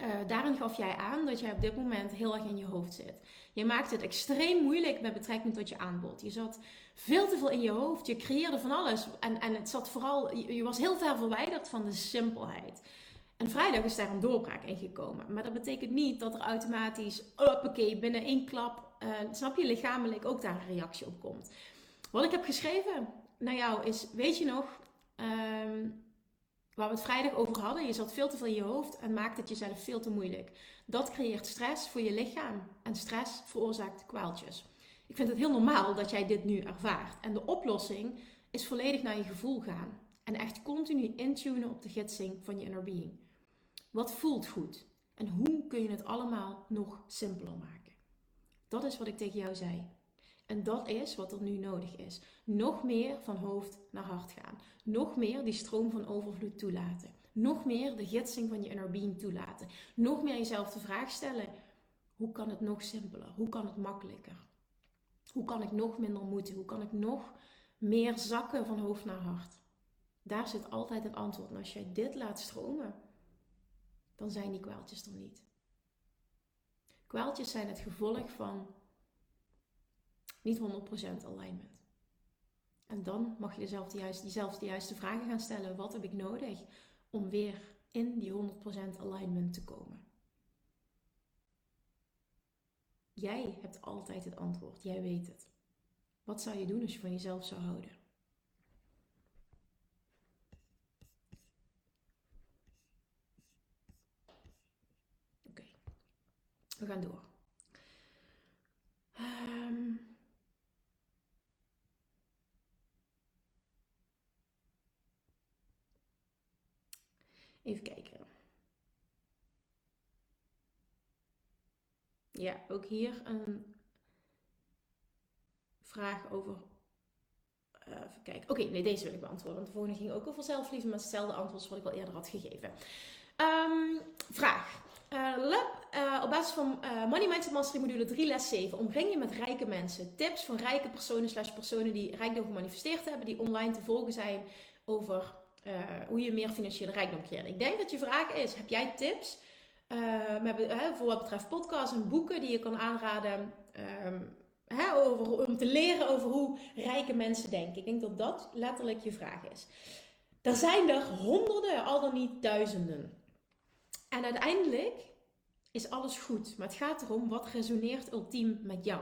uh, daarin gaf jij aan dat jij op dit moment heel erg in je hoofd zit. Je maakt het extreem moeilijk met betrekking tot je aanbod. Je zat veel te veel in je hoofd. Je creëerde van alles. En, en het zat vooral, je, was heel ver verwijderd van de simpelheid. En vrijdag is daar een doorbraak in gekomen. Maar dat betekent niet dat er automatisch, oké, binnen één klap, uh, snap je, lichamelijk ook daar een reactie op komt. Wat ik heb geschreven naar jou is, weet je nog, um, waar we het vrijdag over hadden, je zat veel te veel in je hoofd en maakt het jezelf veel te moeilijk. Dat creëert stress voor je lichaam en stress veroorzaakt kwaaltjes. Ik vind het heel normaal dat jij dit nu ervaart. En de oplossing is volledig naar je gevoel gaan. En echt continu intunen op de gidsing van je inner being. Wat voelt goed? En hoe kun je het allemaal nog simpeler maken? Dat is wat ik tegen jou zei. En dat is wat er nu nodig is. Nog meer van hoofd naar hart gaan. Nog meer die stroom van overvloed toelaten. Nog meer de gidsing van je inner being toelaten. Nog meer jezelf de vraag stellen: hoe kan het nog simpeler? Hoe kan het makkelijker? Hoe kan ik nog minder moeten? Hoe kan ik nog meer zakken van hoofd naar hart? Daar zit altijd het antwoord. En als jij dit laat stromen, dan zijn die kwaaltjes er niet. Kwaaltjes zijn het gevolg van niet 100% alignment. En dan mag je jezelf jezelf de juiste vragen gaan stellen. Wat heb ik nodig om weer in die 100% alignment te komen? Jij hebt altijd het antwoord. Jij weet het. Wat zou je doen als je van jezelf zou houden? Oké, we gaan door. Um, Even kijken. Ja, ook hier een vraag over. Uh, even kijken. Oké, nee, deze wil ik beantwoorden. Want de volgende ging ook over zelfliefde, maar hetzelfde antwoord wat ik al eerder had gegeven. Um, vraag. Uh, uh, op basis van Money Mindset Mastery module 3 les 7 omring je met rijke mensen. Tips van rijke personen slash personen die rijkdom gemanifesteerd hebben, die online te volgen zijn over uh, hoe je meer financiële rijkdom creëert. Ik denk dat je vraag is: heb jij tips uh, voor wat betreft podcasts en boeken die je kan aanraden um, over, om te leren over hoe rijke mensen denken? Ik denk dat dat letterlijk je vraag is. Er zijn er honderden, al dan niet duizenden. En uiteindelijk is alles goed, maar het gaat erom wat resoneert ultiem met jou.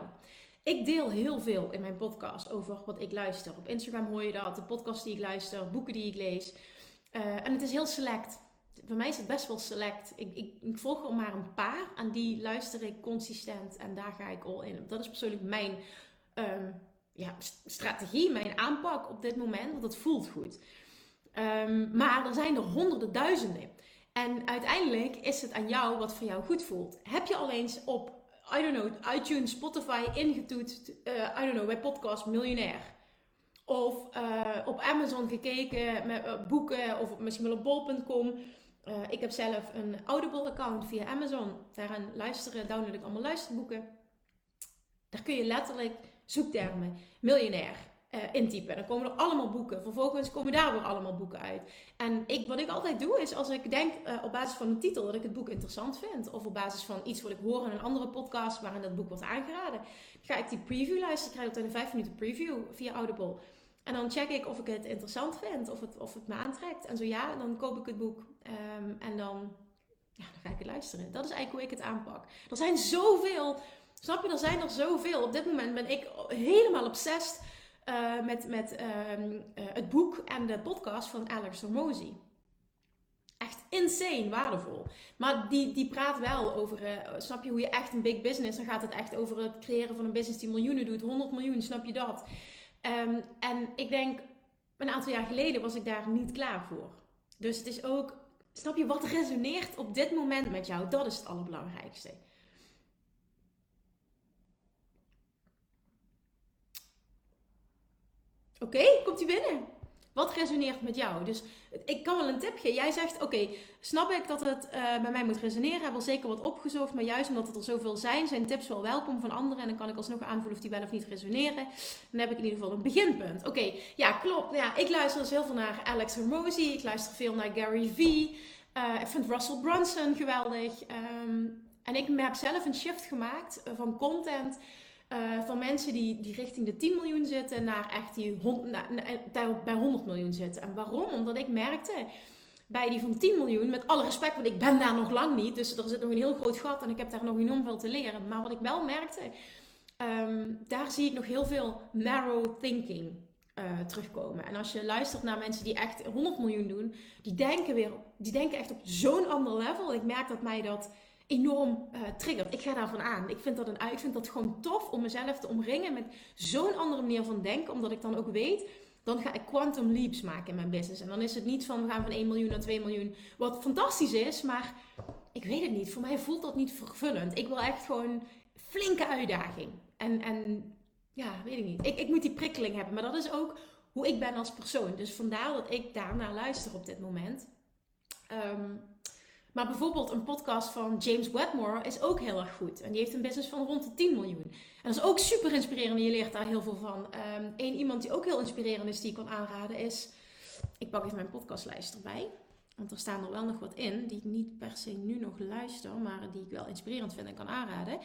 Ik deel heel veel in mijn podcast over wat ik luister. Op Instagram hoor je dat, de podcast die ik luister, boeken die ik lees. Uh, en het is heel select. Voor mij is het best wel select. Ik, ik, ik, volg er maar een paar en die luister ik consistent en daar ga ik all in. Dat is persoonlijk mijn um, ja, strategie, mijn aanpak op dit moment, want het voelt goed. Um, maar er zijn er honderden duizenden. En uiteindelijk is het aan jou wat voor jou goed voelt. Heb je al eens op I don't know, iTunes, Spotify ingetoetst, uh, I don't know, bij podcast Miljonair. Of uh, op Amazon gekeken met uh, boeken of misschien wel op bol.com. ik heb zelf een Audible-account via Amazon. Daarin luisteren, download ik allemaal luisterboeken. Daar kun je letterlijk zoektermen miljonair uh, intypen. Dan komen er allemaal boeken. Vervolgens komen daar weer allemaal boeken uit. En ik, wat ik altijd doe is als ik denk uh, op basis van de titel dat ik het boek interessant vind. Of op basis van iets wat ik hoor in een andere podcast waarin dat boek wordt aangeraden. Ga ik die preview luisteren. Ik krijg altijd een 5 minuten preview via Audible. En dan check ik of ik het interessant vind. Of het, of het me aantrekt. En zo ja, dan koop ik het boek. Um, en dan, ja, dan ga ik het luisteren. Dat is eigenlijk hoe ik het aanpak. Er zijn zoveel... Snap je? Er zijn er zoveel. Op dit moment ben ik helemaal obsessed uh, met, met um, uh, het boek en de podcast van Alex Hormozy. Echt insane waardevol. Maar die, die praat wel over, uh, snap je, hoe je echt een big business, dan gaat het echt over het creëren van een business die miljoenen doet, 100 miljoen, snap je dat? Um, en ik denk, een aantal jaar geleden was ik daar niet klaar voor. Dus het is ook, snap je, wat resoneert op dit moment met jou, dat is het allerbelangrijkste. Oké, komt hij binnen? Wat resoneert met jou? Dus ik kan wel een tip geven. Jij zegt, oké, snap ik dat het uh, bij mij moet resoneren. Heb wel zeker wat opgezocht. Maar juist omdat het er zoveel zijn, zijn tips wel welkom van anderen. En dan kan ik alsnog aanvoelen of die wel of niet resoneren. Dan heb ik in ieder geval een beginpunt. Oké, ja, klopt. Ja, ik luister dus heel veel naar Alex Hormozy. Ik luister veel naar Gary Vee. Uh, ik vind Russell Brunson geweldig. Um, en ik heb zelf een shift gemaakt eh, van content uh, van mensen die, die richting de 10 miljoen zitten naar echt die bij 100 miljoen zitten. En waarom? Omdat ik merkte bij die van 10 miljoen, met alle respect, want ik ben daar nog lang niet, dus er zit nog een heel groot gat en ik heb daar nog enorm veel te leren. Maar wat ik wel merkte, um, daar zie ik nog heel veel narrow thinking uh, terugkomen. En als je luistert naar mensen die echt 100 miljoen doen, die denken, weer, die denken echt op zo'n ander level. Ik merk dat mij dat enorm uh. Ik ga daarvan aan. Ik vind, dat een, ik vind dat gewoon tof om mezelf te omringen met zo'n andere manier van denken. Omdat ik dan ook weet, dan ga ik quantum leaps maken in mijn business. En dan is het niet van we gaan van 1 miljoen naar 2 miljoen. Wat fantastisch is, maar ik weet het niet. Voor mij voelt dat niet vervullend. Ik wil echt gewoon flinke uitdaging. En, en ja, weet ik niet. Ik, ik moet die prikkeling hebben. Maar dat is ook hoe ik ben als persoon. Dus vandaar dat ik daarnaar luister op dit moment. Um, maar bijvoorbeeld een podcast van James Wedmore is ook heel erg goed. En die heeft een business van rond de 10 miljoen. En dat is ook super inspirerend. Je leert daar heel veel van. Um, Eén iemand die ook heel inspirerend is, die ik kan aanraden, is... Ik pak even mijn podcastlijst erbij. Want er staan er wel nog wat in die ik niet per se nu nog luister, maar die ik wel inspirerend vind en kan aanraden.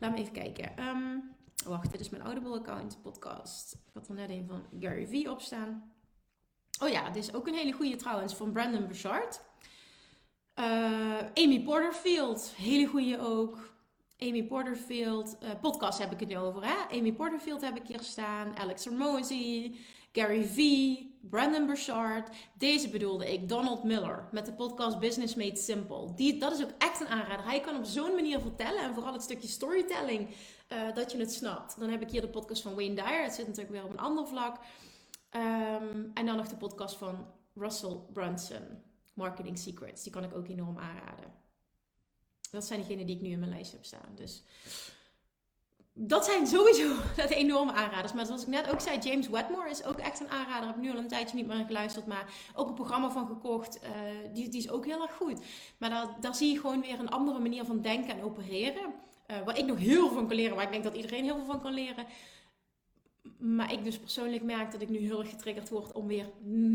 Laat me even kijken. Um, wacht, dit is mijn Audible account podcast. Ik had er net een van Gary Vee op staan. Oh ja, dit is ook een hele goede trouwens van Brandon Burchard. Uh, Amy Porterfield, hele goede ook. Amy Porterfield, uh, podcast heb ik het nu over. Hè? Amy Porterfield heb ik hier staan. Alex Hermosi, Gary Vee, Brandon Burchard. Deze bedoelde ik, Donald Miller, met de podcast Business Made Simple. Die, dat is ook echt een aanrader. Hij kan op zo'n manier vertellen en vooral het stukje storytelling, uh, dat je het snapt. Dan heb ik hier de podcast van Wayne Dyer. Het zit natuurlijk weer op een ander vlak. Um, en dan nog de podcast van Russell Brunson. Marketing Secrets. Die kan ik ook enorm aanraden. Dat zijn degenen die ik nu in mijn lijst heb staan. Dus dat zijn sowieso dat enorme aanraders. Maar zoals ik net ook zei, James Wedmore is ook echt een aanrader. Ik heb nu al een tijdje niet meer geluisterd, maar ook een programma van gekocht. Uh, die, die is ook heel erg goed. Maar daar, daar zie je gewoon weer een andere manier van denken en opereren. Uh, waar ik nog heel veel van kan leren, waar ik denk dat iedereen heel veel van kan leren. Maar ik dus persoonlijk merk dat ik nu heel erg getriggerd word om weer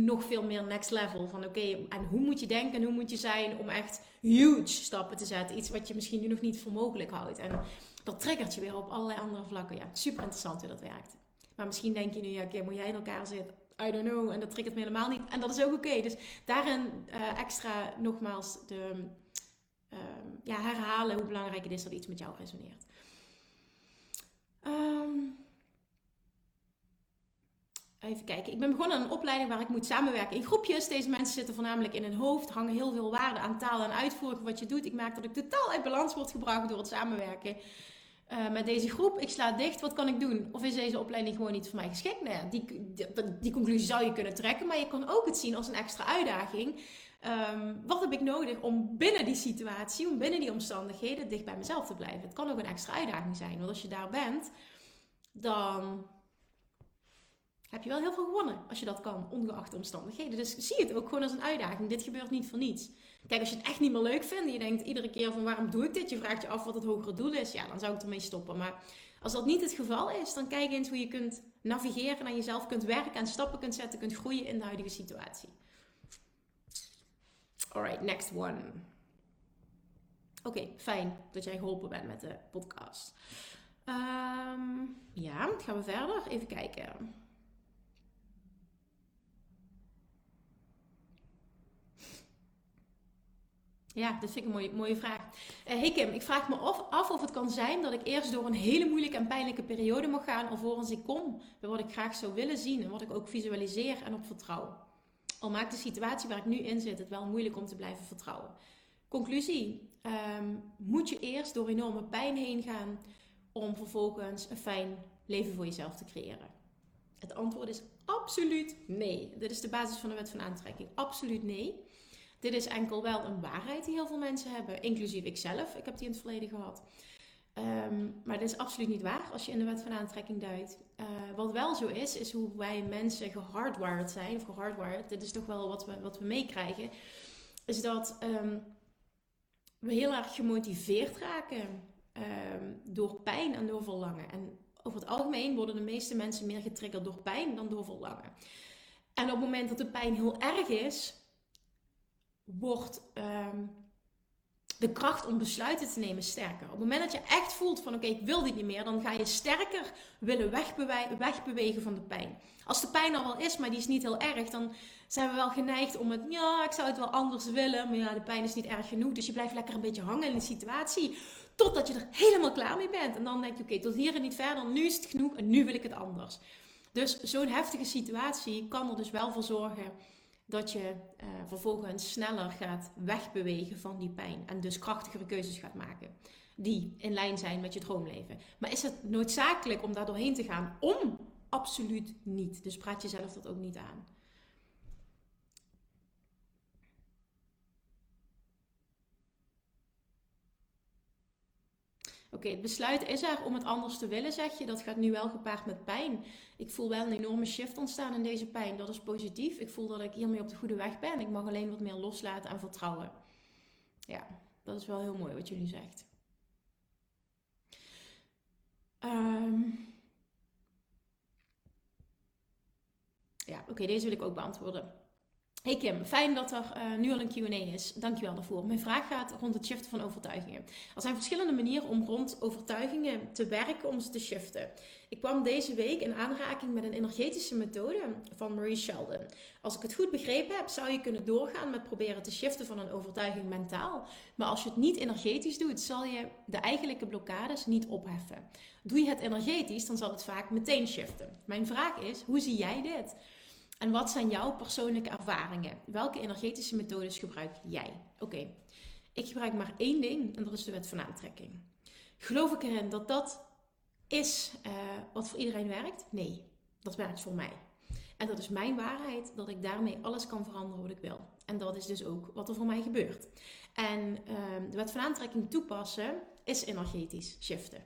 nog veel meer next level. Van oké, en hoe moet je denken en hoe moet je zijn om echt huge stappen te zetten. Iets wat je misschien nu nog niet voor mogelijk houdt. En dat triggert je weer op allerlei andere vlakken. Ja, super interessant hoe dat werkt. Maar misschien denk je nu, ja oké, moet jij in elkaar zitten? I don't know. En dat triggert me helemaal niet. En dat is ook oké. Dus daarin uh, extra nogmaals de, uh, ja, herhalen hoe belangrijk het is dat iets met jou resoneert. Um, Even kijken. Ik ben begonnen aan een opleiding waar ik moet samenwerken in groepjes. Deze mensen zitten voornamelijk in hun hoofd, hangen heel veel waarde aan taal en uitvoering wat je doet. Ik merk dat ik totaal uit balans word gebracht door het samenwerken uh, met deze groep. Ik sla dicht, wat kan ik doen? Of is deze opleiding gewoon niet voor mij geschikt? Nou ja, die, die, conclusie zou je kunnen trekken, maar je kan ook het zien als een extra uitdaging. Um, wat heb ik nodig om binnen die situatie, om binnen die omstandigheden dicht bij mezelf te blijven? Het kan ook een extra uitdaging zijn, want als je daar bent, dan heb je wel heel veel gewonnen als je dat kan, ongeacht de omstandigheden. Dus zie het ook gewoon als een uitdaging. Dit gebeurt niet voor niets. Kijk, als je het echt niet meer leuk vindt je denkt iedere keer van waarom doe ik dit? Je vraagt je af wat het hogere doel is. Ja, dan zou ik ermee stoppen. Maar als dat niet het geval is, dan kijk eens hoe je kunt navigeren en jezelf kunt werken en stappen kunt zetten, kunt groeien in de huidige situatie. Alright, next one. Oké, fijn dat jij geholpen bent met de podcast. Um, ja, gaan we verder. Even kijken. Ja, dat vind ik een mooie, mooie vraag. Uh, hey Kim, ik vraag me af, of het kan zijn dat ik eerst door een hele moeilijke en pijnlijke periode mag gaan, alvorens ik kom bij wat ik graag zou willen zien en wat ik ook visualiseer en op vertrouw. Al maakt de situatie waar ik nu in zit het wel moeilijk om te blijven vertrouwen. Conclusie: um, moet je eerst door enorme pijn heen gaan om vervolgens een fijn leven voor jezelf te creëren? Het antwoord is absoluut nee. Dit is de basis van de wet van aantrekking. Absoluut nee. Dit is enkel wel een waarheid die heel veel mensen hebben, inclusief ikzelf. Ik heb die in het verleden gehad. Ehm, maar dat is absoluut niet waar als je in de wet van aantrekking duidt. Uh, wat wel zo is, is hoe wij mensen gehardwired zijn, of gehardwired, dit is toch wel wat we, wat we meekrijgen, is dat um, we heel erg gemotiveerd raken um, door pijn en door verlangen. En over het algemeen worden de meeste mensen meer getriggerd door pijn dan door verlangen. En op het moment dat de pijn heel erg is, wordt de kracht om besluiten te nemen sterker. Op het moment dat je echt voelt van oké, ik wil dit niet meer, dan ga je sterker willen wegbewegen van de pijn. Als de pijn al wel is, maar die is niet heel erg, dan zijn we wel geneigd om het, ja, ik zou het wel anders willen, maar ja, de pijn is niet erg genoeg. Dus je blijft lekker een beetje hangen in de situatie, totdat je er helemaal klaar mee bent. En dan denk je, oké, tot hier en niet verder, nu is het genoeg en nu wil ik het anders. Dus zo'n heftige situatie kan er dus wel voor zorgen dat je uh, vervolgens sneller gaat wegbewegen van die pijn en dus krachtigere keuzes gaat maken die in lijn zijn met je droomleven. Maar is het noodzakelijk om daar doorheen te gaan? Om? Absoluut niet. Dus praat jezelf dat ook niet aan. Oké, het besluit is er om het anders te willen, zeg je. Dat gaat nu wel gepaard met pijn. Ik voel wel een enorme shift ontstaan in deze pijn. Dat is positief. Ik voel dat ik hiermee op de goede weg ben. Ik mag alleen wat meer loslaten en vertrouwen. Ja, dat is wel heel mooi wat nu zegt. Um, ja, oké, deze wil ik ook beantwoorden. Hey Kim, fijn dat er uh, nu al een Q&A is. Dankjewel daarvoor. Mijn vraag gaat rond het shiften van overtuigingen. Er zijn verschillende manieren om rond overtuigingen te werken om ze te shiften. Ik kwam deze week in aanraking met een energetische methode van Marie Sheldon. Als ik het goed begrepen heb, zou je kunnen doorgaan met proberen te shiften van een overtuiging mentaal. Maar als je het niet energetisch doet, zal je de eigenlijke blokkades niet opheffen. Doe je het energetisch, dan zal het vaak meteen shiften. Mijn vraag is, hoe zie jij dit? En wat zijn jouw persoonlijke ervaringen? Welke energetische methodes gebruik jij? Oké, ik gebruik maar één ding en dat is de wet van aantrekking. Geloof ik erin dat dat is uh, wat voor iedereen werkt? Nee, dat werkt voor mij. En dat is mijn waarheid, dat ik daarmee alles kan veranderen wat ik wil. En dat is dus ook wat er voor mij gebeurt. En uh, de wet van aantrekking toepassen is energetisch shiften.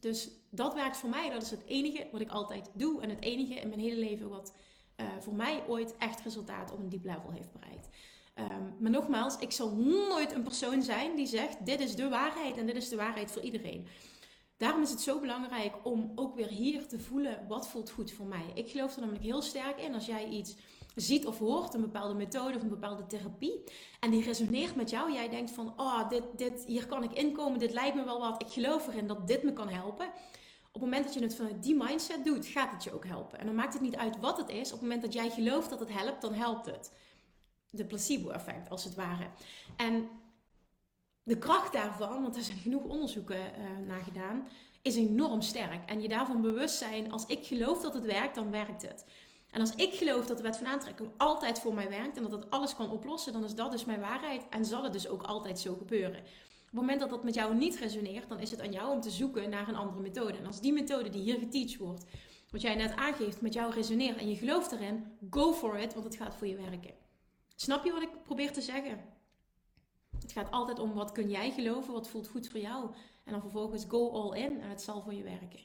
Dus dat werkt voor mij. Dat is het enige wat ik altijd doe. En het enige in mijn hele leven wat uh, voor mij ooit echt resultaat op een diep level heeft bereikt. Um, maar nogmaals, ik zal nooit een persoon zijn die zegt: dit is de waarheid en dit is de waarheid voor iedereen. Daarom is het zo belangrijk om ook weer hier te voelen wat voelt goed voor mij. Ik geloof er namelijk heel sterk in als jij iets ziet of hoort, een bepaalde methode of een bepaalde therapie, en die resoneert met jou. Jij denkt van, oh, dit, dit, hier kan ik inkomen, dit lijkt me wel wat. Ik geloof erin dat dit me kan helpen op het moment dat je het vanuit die mindset doet, gaat het je ook helpen. En dan maakt het niet uit wat het is. Op het moment dat jij gelooft dat het helpt, dan helpt het. De placebo-effect, als het ware. En de kracht daarvan, want er zijn genoeg onderzoeken uh, naar gedaan, is enorm sterk. En je daarvan bewust zijn, als ik geloof dat het werkt, dan werkt het. En als ik geloof dat de wet van aantrekking altijd voor mij werkt en dat het alles kan oplossen, dan is dat dus mijn waarheid en zal het dus ook altijd zo gebeuren. Op het moment dat dat met jou niet resoneert, dan is het aan jou om te zoeken naar een andere methode. En als die methode die hier geteacht wordt, wat jij net aangeeft, met jou resoneert en je gelooft erin, go for it, want het gaat voor je werken. Snap je wat ik probeer te zeggen? Het gaat altijd om wat kun jij geloven, wat voelt goed voor jou. En dan vervolgens go all in en het zal voor je werken.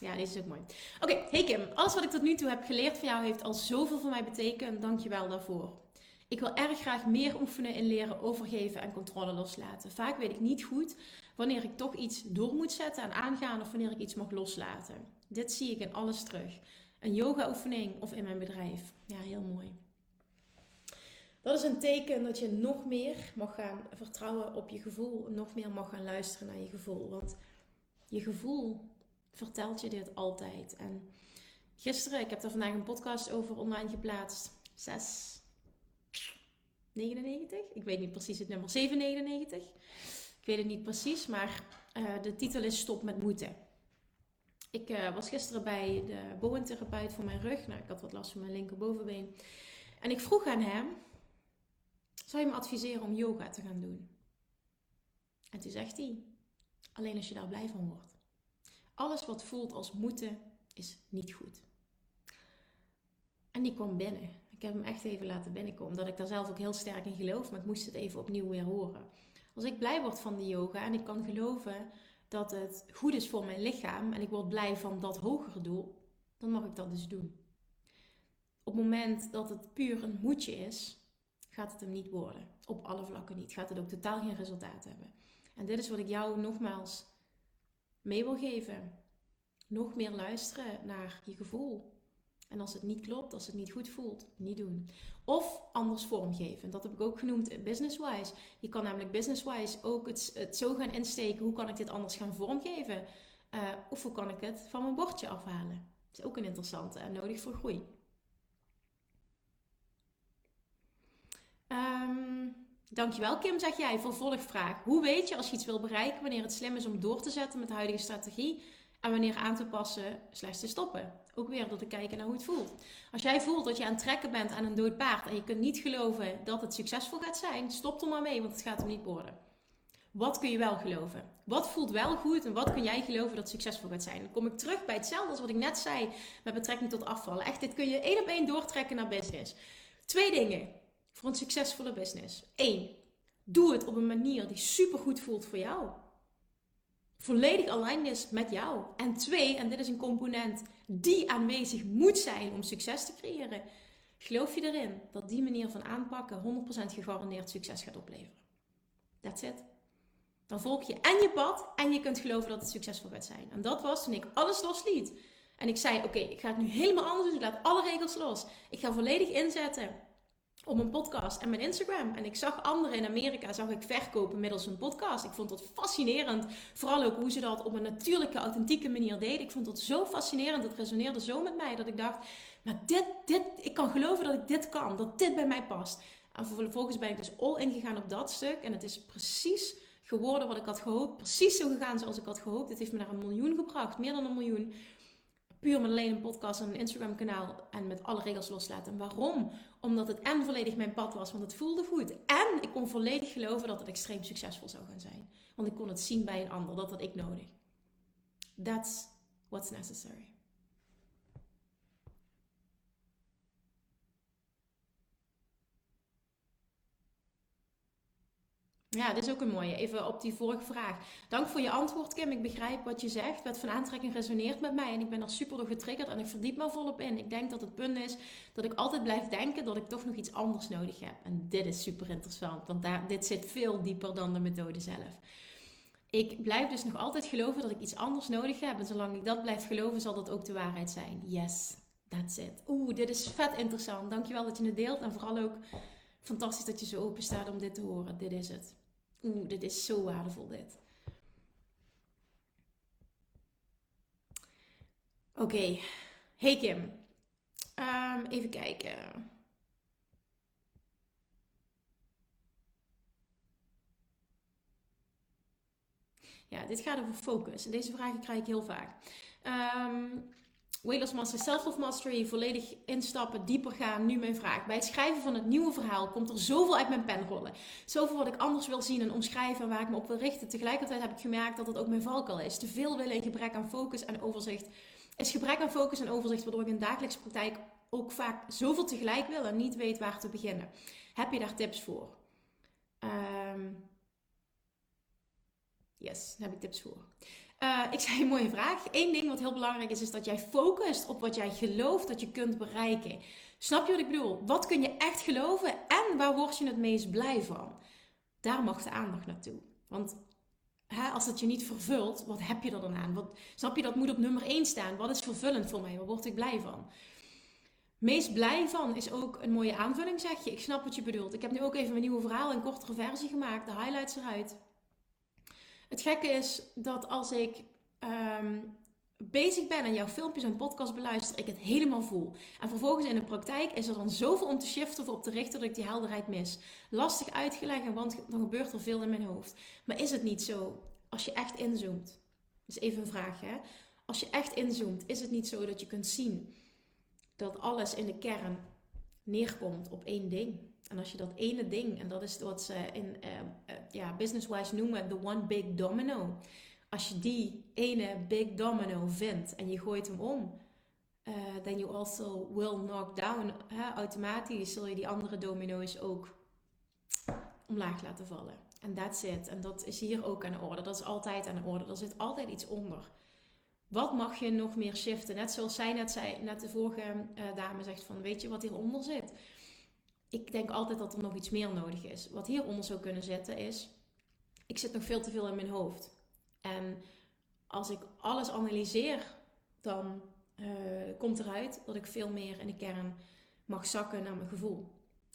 Ja, deze is ook mooi. Oké, hey Kim. Alles wat ik tot nu toe heb geleerd van jou heeft al zoveel voor mij betekend. Dank je wel daarvoor. Ik wil erg graag meer oefenen in leren overgeven en controle loslaten. Vaak weet ik niet goed wanneer ik toch iets door moet zetten en aangaan of wanneer ik iets mag loslaten. Dit zie ik in alles terug. Een yoga-oefening of in mijn bedrijf. Ja, heel mooi. Dat is een teken dat je nog meer mag gaan vertrouwen op je gevoel. Nog meer mag gaan luisteren naar je gevoel. Want je gevoel vertelt je dit altijd. En gisteren, ik heb er vandaag een podcast over online geplaatst. 6. 99? Ik weet niet precies het nummer. 799? Ik weet het niet precies, maar uh, de titel is Stop met moeten. Ik uh, was gisteren bij de boventherapeut voor mijn rug. Nou, ik had wat last van mijn linkerbovenbeen. En ik vroeg aan hem: Zou je me adviseren om yoga te gaan doen? En toen zegt hij, alleen als je daar blij van wordt. Alles wat voelt als moeten is niet goed. En die kwam binnen. Ik heb hem echt even laten binnenkomen, omdat ik daar zelf ook heel sterk in geloof, maar ik moest het even opnieuw weer horen. Als ik blij word van de yoga en ik kan geloven dat het goed is voor mijn lichaam en ik word blij van dat hogere doel, dan mag ik dat dus doen. Op het moment dat het puur een moedje is, gaat het hem niet worden. Op alle vlakken niet. Gaat het ook totaal geen resultaat hebben. En dit is wat ik jou nogmaals mee wil geven. Nog meer luisteren naar je gevoel. En als het niet klopt, als het niet goed voelt, niet doen. Of anders vormgeven. Dat heb ik ook genoemd business-wise. Je kan namelijk business-wise ook het, zo gaan insteken. Hoe kan ik dit anders gaan vormgeven? Uh, of hoe kan ik het van mijn bordje afhalen? Dat is ook een interessante en nodig voor groei. Um, dankjewel Kim, zeg jij. Vervolgvraag. Hoe weet je als je iets wil bereiken wanneer het slim is om door te zetten met de huidige strategie en wanneer aan te passen slechts te stoppen? Ook weer door te kijken naar hoe het voelt. Als jij voelt dat je aan het trekken bent aan een dood paard en je kunt niet geloven dat het succesvol gaat zijn, stop er maar mee, want het gaat hem niet worden. Wat kun je wel geloven? Wat voelt wel goed en wat kun jij geloven dat succesvol gaat zijn? Dan kom ik terug bij hetzelfde als wat ik net zei met betrekking tot afvallen. Echt, dit kun je één op één doortrekken naar business. Twee dingen voor een succesvolle business. Eén, doe het op een manier die super goed voelt voor jou. Volledig aligned is met jou. En twee, en dit is een component die aanwezig moet zijn om succes te creëren. Geloof je erin dat die manier van aanpakken 100% gegarandeerd succes gaat opleveren? That's it. Dan volg je en je pad en je kunt geloven dat het succesvol gaat zijn. En dat was toen ik alles losliet. En ik zei: Oké, ik ga het nu helemaal anders doen. Ik laat alle regels los. Ik ga volledig inzetten op mijn podcast en mijn Instagram. En ik zag anderen in Amerika zag ik verkopen middels een podcast. Ik vond dat fascinerend. Vooral ook hoe ze dat op een natuurlijke, authentieke manier deden. Ik vond dat zo fascinerend. Het resoneerde zo met mij dat ik dacht: maar dit, dit, ik kan geloven dat ik dit kan. Dat dit bij mij past. En vervolgens ben ik dus all in gegaan op dat stuk. En het is precies geworden wat ik had gehoopt. Precies zo gegaan zoals ik had gehoopt. Het heeft me naar een miljoen gebracht. Meer dan een miljoen. Puur met alleen een podcast en een Instagram kanaal. En met alle regels loslaten. En waarom? Omdat het en volledig mijn pad was. Want het voelde goed. En ik kon volledig geloven dat het extreem succesvol zou gaan zijn. Want ik kon het zien bij een ander. Dat had ik nodig. That's what's necessary. Ja, dit is ook een mooie. Even op die vorige vraag. Dank voor je antwoord, Kim. Ik begrijp wat je zegt. Wet van aantrekking resoneert met mij en ik ben er super door getriggerd en ik verdiep me volop in. Ik denk dat het punt is dat ik altijd blijf denken dat ik toch nog iets anders nodig heb. En dit is super interessant, want daar, dit zit veel dieper dan de methode zelf. Ik blijf dus nog altijd geloven dat ik iets anders nodig heb. En zolang ik dat blijf geloven, zal dat ook de waarheid zijn. Yes, that's it. Oeh, dit is vet interessant. Dankjewel dat je het deelt. En vooral ook fantastisch dat je zo open staat om dit te horen. Dit is het. Oeh, dit is zo waardevol dit. Oké, hey Kim. Um, even kijken. Ja, dit gaat over focus. En deze vragen krijg ik heel vaak. Um, Weight Master, Self-Love Mastery, volledig instappen, dieper gaan. Nu mijn vraag. Bij het schrijven van het nieuwe verhaal komt er zoveel uit mijn pen rollen. Zoveel wat ik anders wil zien en omschrijven waar ik me op wil richten. Tegelijkertijd heb ik gemerkt dat het ook mijn valkuil is. Te veel willen in gebrek aan focus en overzicht. Is gebrek aan focus en overzicht waardoor ik in dagelijkse praktijk ook vaak zoveel tegelijk wil en niet weet waar te beginnen. Heb je daar tips voor? Um, yes, daar heb ik tips voor. Uh, ik zei een mooie vraag. Eén ding wat heel belangrijk is, is dat jij focust op wat jij gelooft dat je kunt bereiken. Snap je wat ik bedoel? Wat kun je echt geloven en waar word je het meest blij van? Daar mag de aandacht naartoe. Want hè, als het je niet vervult, wat heb je er dan aan? Wat, snap je, dat moet op nummer 1 staan. Wat is vervullend voor mij? Waar word ik blij van? Meest blij van is ook een mooie aanvulling, zeg je. Ik snap wat je bedoelt. Ik heb nu ook even mijn nieuwe verhaal in kortere versie gemaakt. De highlights eruit. Het gekke is dat als ik ehm, bezig ben en jouw filmpjes en podcast beluister, ik het helemaal voel. En vervolgens in de praktijk is er dan zoveel om te shiften of op te richten dat ik die helderheid mis. Lastig uitgelegd, want dan gebeurt er veel in mijn hoofd. Maar is het niet zo als je echt inzoomt? Dat is even een vraag, hè? Als je echt inzoomt, is het niet zo dat je kunt zien dat alles in de kern neerkomt op één ding? En als je dat ene ding, en dat is wat ze in uh, uh, noemen de one big domino. Als je die ene big domino vindt en je gooit hem om, uh, then you also will knock down. Automatisch zul je die andere domino's ook omlaag laten vallen. En that's it. En dat is hier ook aan de orde. Dat is altijd aan de orde. Er zit altijd iets onder. Wat mag je nog meer shiften? Net zoals zij net zei, net de vorige dame zegt van, weet je wat hieronder zit? Ik denk altijd dat er nog iets meer nodig is. Wat hieronder zou kunnen zitten is, ik zit nog veel te veel in mijn hoofd. En als ik alles analyseer, dan uh, komt eruit dat ik veel meer in de kern mag zakken naar mijn gevoel.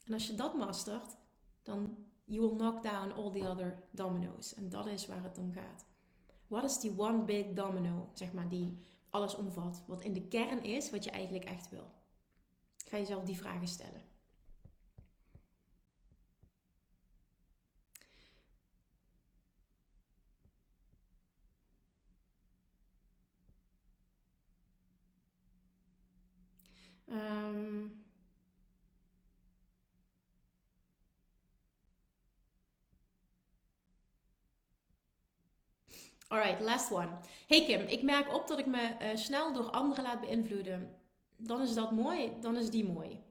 En als je dat mastert, dan you will knock down all the other dominoes. En dat is waar het om gaat. Wat is die one big domino, zeg maar, die alles omvat? Wat in de kern is wat je eigenlijk echt wil. Ga jezelf die vragen stellen. Um, Alright, last one. Hey Kim, ik merk op dat ik me uh, snel door anderen laat beïnvloeden. Dan is dat mooi, dan is die mooi.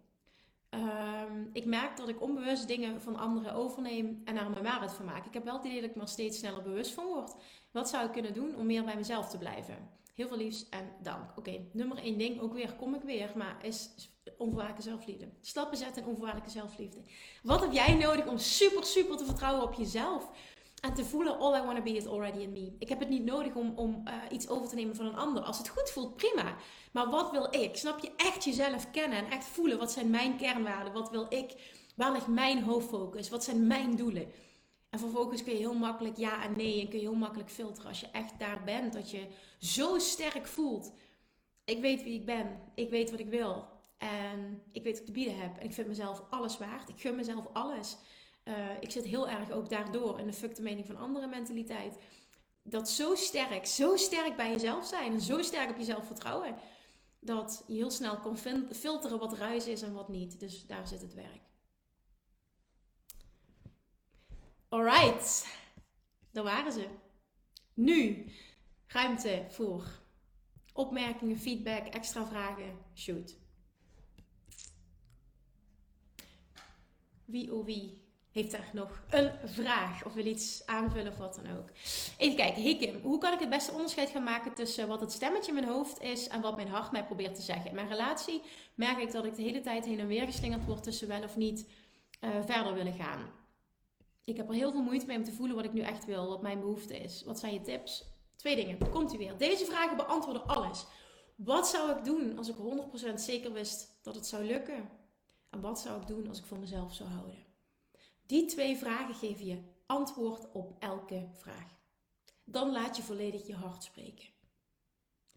Um, ik merk dat ik onbewust dingen van anderen overneem en daar mijn waarheid van maak. Ik heb wel het idee dat ik me steeds sneller bewust van word. Wat zou ik kunnen doen om meer bij mezelf te blijven? Heel veel liefs en dank. Oké, nummer één ding, ook weer kom ik weer, maar is onvoorwaardelijke zelfliefde. Stappen zetten in onvoorwaardelijke zelfliefde. Wat heb jij nodig om super, super te vertrouwen op jezelf? En te voelen, all I want to be is already in me. Ik heb het niet nodig om, om uh, iets over te nemen van een ander. Als het goed voelt, prima. Maar wat wil ik? Snap je? Echt jezelf kennen en echt voelen. Wat zijn mijn kernwaarden? Wat wil ik? Waar ligt mijn hoofdfocus? Wat zijn mijn doelen? En vervolgens kun je heel makkelijk ja en nee. En kun je heel makkelijk filteren. Als je echt daar bent, dat je zo sterk voelt. Ik weet wie ik ben. Ik weet wat ik wil. En ik weet wat ik te bieden heb. En ik vind mezelf alles waard. Ik gun mezelf alles. Uh, ik zit heel erg ook daardoor in de fuck de mening van andere mentaliteit. Dat zo sterk, zo sterk bij jezelf zijn en zo sterk op jezelf vertrouwen. Dat je heel snel kan filteren wat ruis is en wat niet. Dus daar zit het werk. Alright, daar waren ze. Nu ruimte voor opmerkingen, feedback, extra vragen. Shoot. Wie oh wie heeft daar nog een vraag of wil iets aanvullen of wat dan ook. Even kijken, hey hoe kan ik het beste onderscheid gaan maken tussen wat het stemmetje in mijn hoofd is en wat mijn hart mij probeert te zeggen? In mijn relatie merk ik dat ik de hele tijd heen en weer geslingerd word tussen wel of niet uh, verder willen gaan. Ik heb er heel veel moeite mee om te voelen wat ik nu echt wil, wat mijn behoefte is. Wat zijn je tips? Twee dingen, komt u weer. Deze vragen beantwoorden alles. Wat zou ik doen als ik 100% zeker wist dat het zou lukken? En wat zou ik doen als ik voor mezelf zou houden? Die twee vragen geven je antwoord op elke vraag. Dan laat je volledig je hart spreken.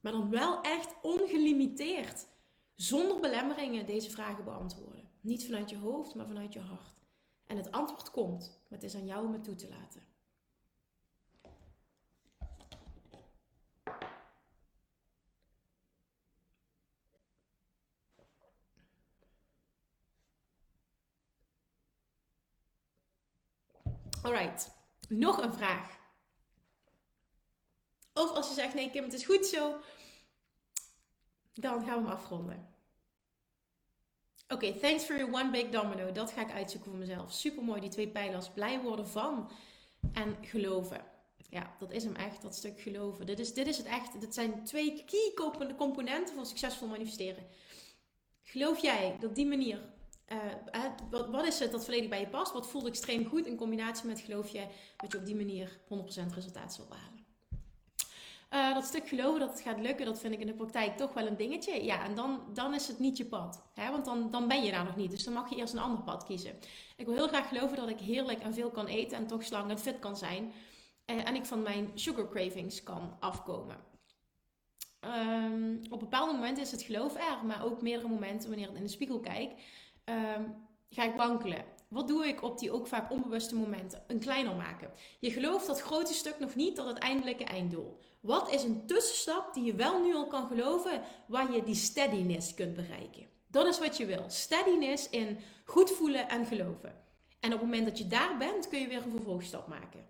Maar dan wel echt ongelimiteerd, zonder belemmeringen deze vragen beantwoorden. Niet vanuit je hoofd, maar vanuit je hart. En het antwoord komt, maar het is aan jou om het toe te laten. Alright, nog een vraag. Of als je zegt, nee Kim, het is goed zo, dan gaan we hem afronden. Oké, thanks for your one big domino. Dat ga ik uitzoeken voor mezelf. Super mooi, die twee pijlers. Blij worden van en geloven. Ja, dat is hem echt, dat stuk geloven. Dit is, dit is het echt. Dit zijn twee key componenten voor succesvol manifesteren. Geloof jij dat die manier uh, wat, wat, is het dat volledig bij je past? Wat voelt extreem goed in combinatie met geloof je dat je op die manier 100% resultaat zal behalen? Uh, dat stuk geloven dat het gaat lukken, dat vind ik in de praktijk toch wel een dingetje. Ja, en dan, dan is het niet je pad. Hè? Want dan, dan ben je daar nog niet. Dus dan mag je eerst een ander pad kiezen. Ik wil heel graag geloven dat ik heerlijk en veel kan eten en toch slank en fit kan zijn. Uh, en ik van mijn sugar cravings kan afkomen. Um, op bepaalde momenten is het geloof er, maar ook meerdere momenten wanneer ik in de spiegel kijk um, ga ik wankelen. Wat doe ik op die ook vaak onbewuste momenten? Een kleiner maken. Je gelooft dat grote stuk nog niet tot het eindelijke einddoel. Wat is een tussenstap die je wel nu al kan geloven, waar je die steadiness kunt bereiken? Dat is wat je wil. Steadiness in goed voelen en geloven. En op het moment dat je daar bent, kun je weer een vervolgstap maken.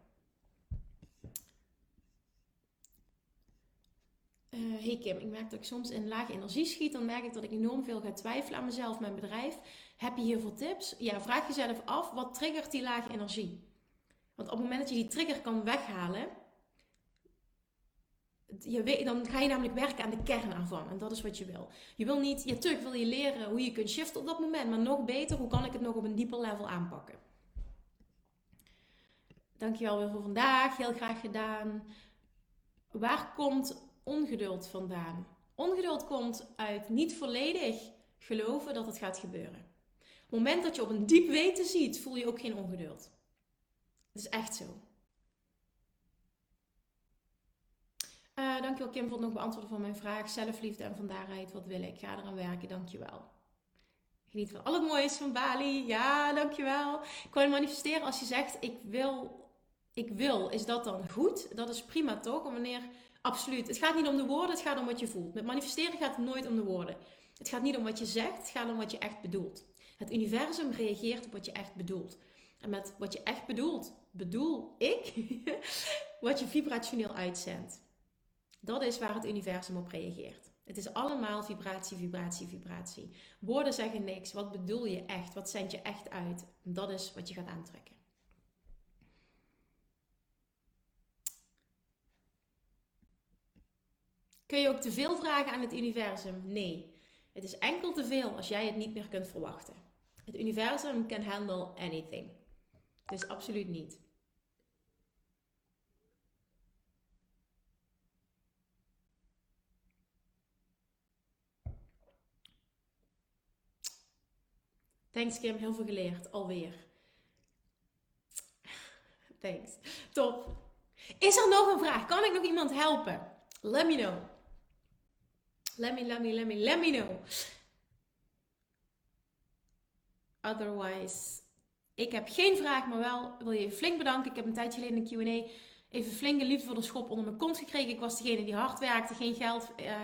Uh, hey Kim, ik merk dat ik soms in lage energie schiet. Dan merk ik dat ik enorm veel ga twijfelen aan mezelf, mijn bedrijf. Heb je hiervoor tips? Ja, vraag jezelf af, wat triggert die lage energie? Want op het moment dat je die trigger kan weghalen, je weet, dan ga je namelijk werken aan de kern ervan. En dat is wat je wil. Je wil niet, ja, terug wil je leren hoe je kunt shiften op dat moment. Maar nog beter, hoe kan ik het nog op een dieper level aanpakken? Dankjewel weer voor vandaag. Heel graag gedaan. Waar komt ongeduld vandaan? Ongeduld komt uit niet volledig geloven dat het gaat gebeuren. Op het moment dat je op een diep weten ziet, voel je ook geen ongeduld. Dat is echt zo. Uh, dankjewel Kim voor het nog beantwoorden van mijn vraag. Zelfliefde en van daaruit, wat wil ik? Ga eraan werken, dankjewel. Geniet van al het moois van Bali. Ja, dankjewel. Ik kan manifesteren als je zegt, ik wil, ik wil. Is dat dan goed? Dat is prima toch? Absoluut. Het gaat niet om de woorden, het gaat om wat je voelt. Met manifesteren gaat het nooit om de woorden. Het gaat niet om wat je zegt, het gaat om wat je echt bedoelt. Het universum reageert op wat je echt bedoelt. En met wat je echt bedoelt, bedoel ik wat je vibrationeel uitzendt. Dat is waar het universum op reageert. Het is allemaal vibratie, vibratie, vibratie. Woorden zeggen niks. Wat bedoel je echt? Wat zend je echt uit? Dat is wat je gaat aantrekken. Kun je ook te veel vragen aan het universum? Nee. Het is enkel te veel als jij het niet meer kunt verwachten. Het universum can handle anything. Dus absoluut niet. Thanks Kim, heel veel geleerd. Alweer. Thanks. Top. Is er nog een vraag? Kan ik nog iemand helpen? Let me know. Let me, let me, let me, let me know. Otherwise, ik heb geen vraag, maar wel wil je flink bedanken. Ik heb een tijdje geleden een Q&A even flinke liefde voor de schop onder mijn kont gekregen. Ik was degene die hard werkte, geen geld, uh,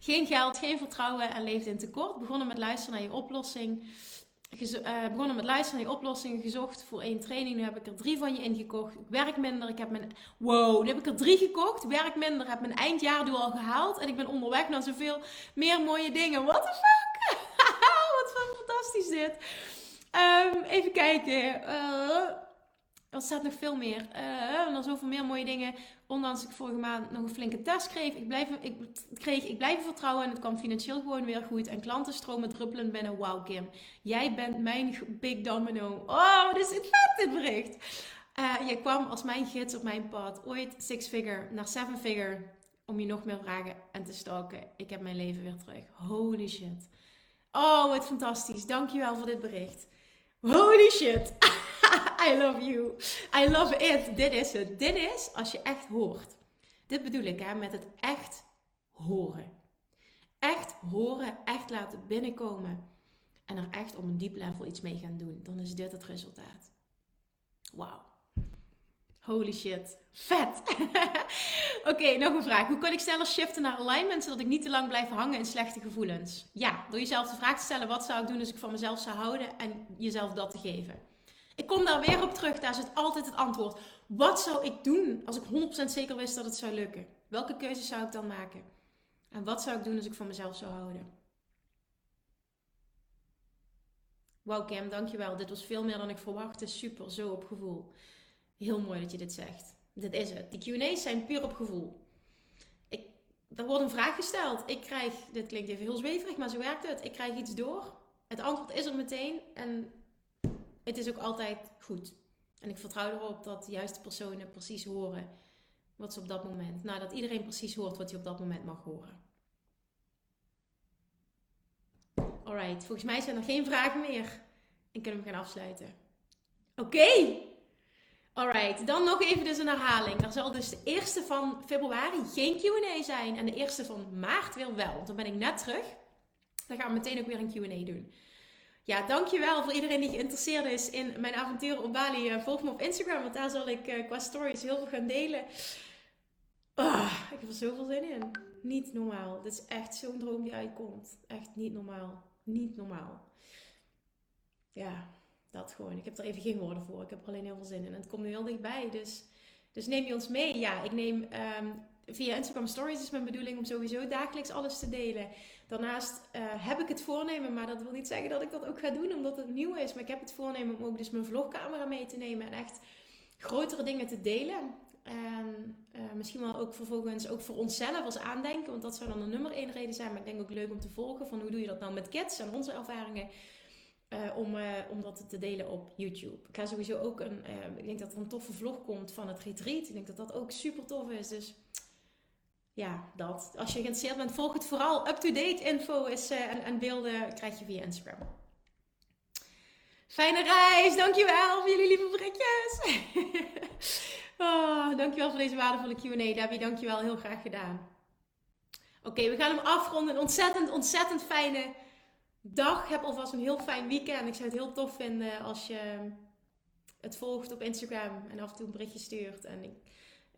geen, geld geen vertrouwen en leefde in tekort. Begonnen met luisteren naar je oplossing uh, begonnen met luisteren naar oplossingen gezocht voor één training. Nu heb ik er drie van je ingekocht. Ik werk minder. Ik heb mijn. Wow, nu heb ik er drie gekocht. Werk minder. Heb mijn eindjaardoel al gehaald. En ik ben onderweg naar zoveel meer mooie dingen. What the fuck? Wat fantastisch dit. Um, even kijken. Uh, er staat nog veel meer. Uh, en dan zoveel meer mooie dingen. Ondanks ik vorige maand nog een flinke test kreeg. Ik blijf, ik, kreeg, ik blijf vertrouwen en het kwam financieel gewoon weer goed. En klanten stromen druppelend binnen. Wauw Kim, jij bent mijn big domino. Oh, is het vet dit bericht. Uh, je kwam als mijn gids op mijn pad. Ooit six figure naar seven figure. Om je nog meer vragen en te stalken. Ik heb mijn leven weer terug. Holy shit. Oh, wat fantastisch. Dankjewel voor dit bericht. Holy shit. I love you. I love it. Dit is het. Dit is als je echt hoort. Dit bedoel ik hè, met het echt horen. Echt horen, echt laten binnenkomen. En er echt op een diep level iets mee gaan doen. Dan is dit het resultaat. Wauw. Holy shit. Vet. Oké, nog een vraag. Hoe kan ik sneller shiften naar alignment zodat ik niet te lang blijf hangen in slechte gevoelens? Ja, door jezelf de vraag te stellen: wat zou ik doen als ik van mezelf zou houden en jezelf dat te geven? Ik kom daar weer op terug. Daar zit altijd het antwoord. Wat zou ik doen als ik 100% zeker wist dat het zou lukken? Welke keuzes zou ik dan maken? En wat zou ik doen als ik van mezelf zou houden? Wauw Cam, dankjewel. Dit was veel meer dan ik verwachtte. Super, zo op gevoel. Heel mooi dat je dit zegt. Dit is het. Die Q&A's zijn puur op gevoel. Ik, er wordt een vraag gesteld. Ik krijg, dit klinkt even heel zweverig, maar zo werkt het. Ik krijg iets door. Het antwoord is er meteen. En het is ook altijd goed. En ik vertrouw erop dat de juiste personen precies horen wat ze op dat moment. Nou, dat iedereen precies hoort wat hij op dat moment mag horen. Alright, volgens mij zijn er geen vragen meer. En kunnen we gaan afsluiten. Oké. Alright, dan nog even dus een herhaling. Er zal dus de eerste van februari geen Q&A zijn. En de eerste van maart weer wel. Want dan ben ik net terug. Dan gaan we meteen ook weer een Q&A doen. Ja, dankjewel voor iedereen die geïnteresseerd is in mijn avonturen op Bali. Eh, volg me op Instagram, want daar zal ik uh, qua stories heel veel gaan delen. Oh, ik heb er zoveel zin in. Niet normaal. Dit is echt zo'n droom die uitkomt. Echt niet normaal. Niet normaal. Ja, dat gewoon. Ik heb er even geen woorden voor. Ik heb er alleen heel veel zin in. En het komt nu heel dichtbij. Dus, dus neem je ons mee. Ja, ik neem ehm, via Instagram Stories is mijn bedoeling om sowieso dagelijks alles te delen. Daarnaast uh, heb ik het voornemen, maar dat wil niet zeggen dat ik dat ook ga doen omdat het nieuw is. Maar ik heb het voornemen om ook dus mijn vlogcamera mee te nemen en echt grotere dingen te delen. En uh, misschien wel ook vervolgens ook voor onszelf als aandenken, want dat zou dan de nummer één reden zijn. Maar ik denk ook leuk om te volgen van hoe doe je dat nou met kids en onze ervaringen. Uh, om, om dat te delen op YouTube. Ik ga sowieso ook een. ik denk dat er een toffe vlog komt van het retreat. Ik denk dat dat ook super tof is. Dus ja, dat. Als je geïnteresseerd bent, volg het vooral. Up-to-date info is, uh, en, en, beelden krijg je via Instagram. Fijne reis, dankjewel voor jullie lieve berichtjes. oh, dankjewel voor deze waardevolle Q&A, Debbie. Dankjewel, heel graag gedaan. Oké, we gaan hem afronden. Een ontzettend, ontzettend fijne dag. Heb alvast een heel fijn weekend. Ik zou het heel tof vinden als je het volgt op Instagram en af en toe een berichtje stuurt. En ik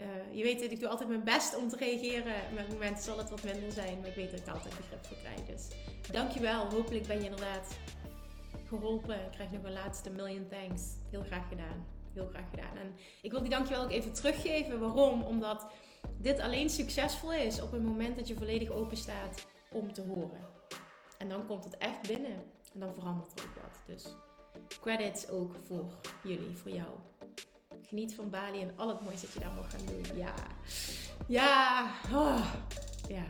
uh, je weet dat ik doe altijd mijn best om te reageren. Met momenten zal het wat minder zijn, maar ik weet dat ik altijd begrip voor krijg. Dus dankjewel. Hopelijk ben je inderdaad geholpen. Ik krijg nog een laatste million thanks. Heel graag gedaan. Heel graag gedaan. En ik wil die dankjewel ook even teruggeven. Waarom? Omdat dit alleen succesvol is op het moment dat je volledig open staat om te horen. En dan komt het echt binnen. En dan verandert er ook wat. Dus credits ook voor jullie, voor jou. Geniet van Bali en al het moois dat je daar mag gaan doen. Ja, ja, oh. ja,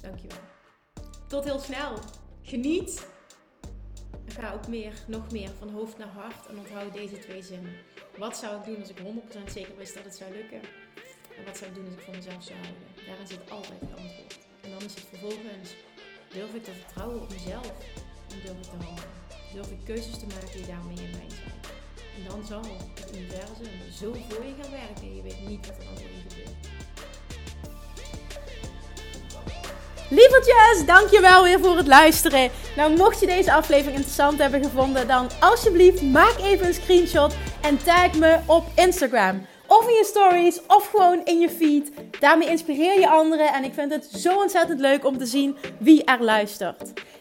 dankjewel. Tot heel snel. Geniet. En ga ook meer, nog meer van hoofd naar hart. En onthoud deze twee zinnen. Wat zou ik doen als ik 100% zeker wist dat het zou lukken? En wat zou ik doen als ik voor mezelf zou houden? Daarin zit altijd het antwoord. En dan is het vervolgens, durf ik te vertrouwen op mezelf? En durf ik te handelen? Durf ik keuzes te maken die daarmee in mij zijn? En dan zal het universum zo voor je gaan werken en je weet niet wat er voor je gebeurt. Lievertjes, dankjewel weer voor het luisteren. Nou, mocht je deze aflevering interessant hebben gevonden, dan alsjeblieft maak even een screenshot en tag me op Instagram. Of in je stories, of gewoon in je feed. Daarmee inspireer je anderen en ik vind het zo ontzettend leuk om te zien wie er luistert.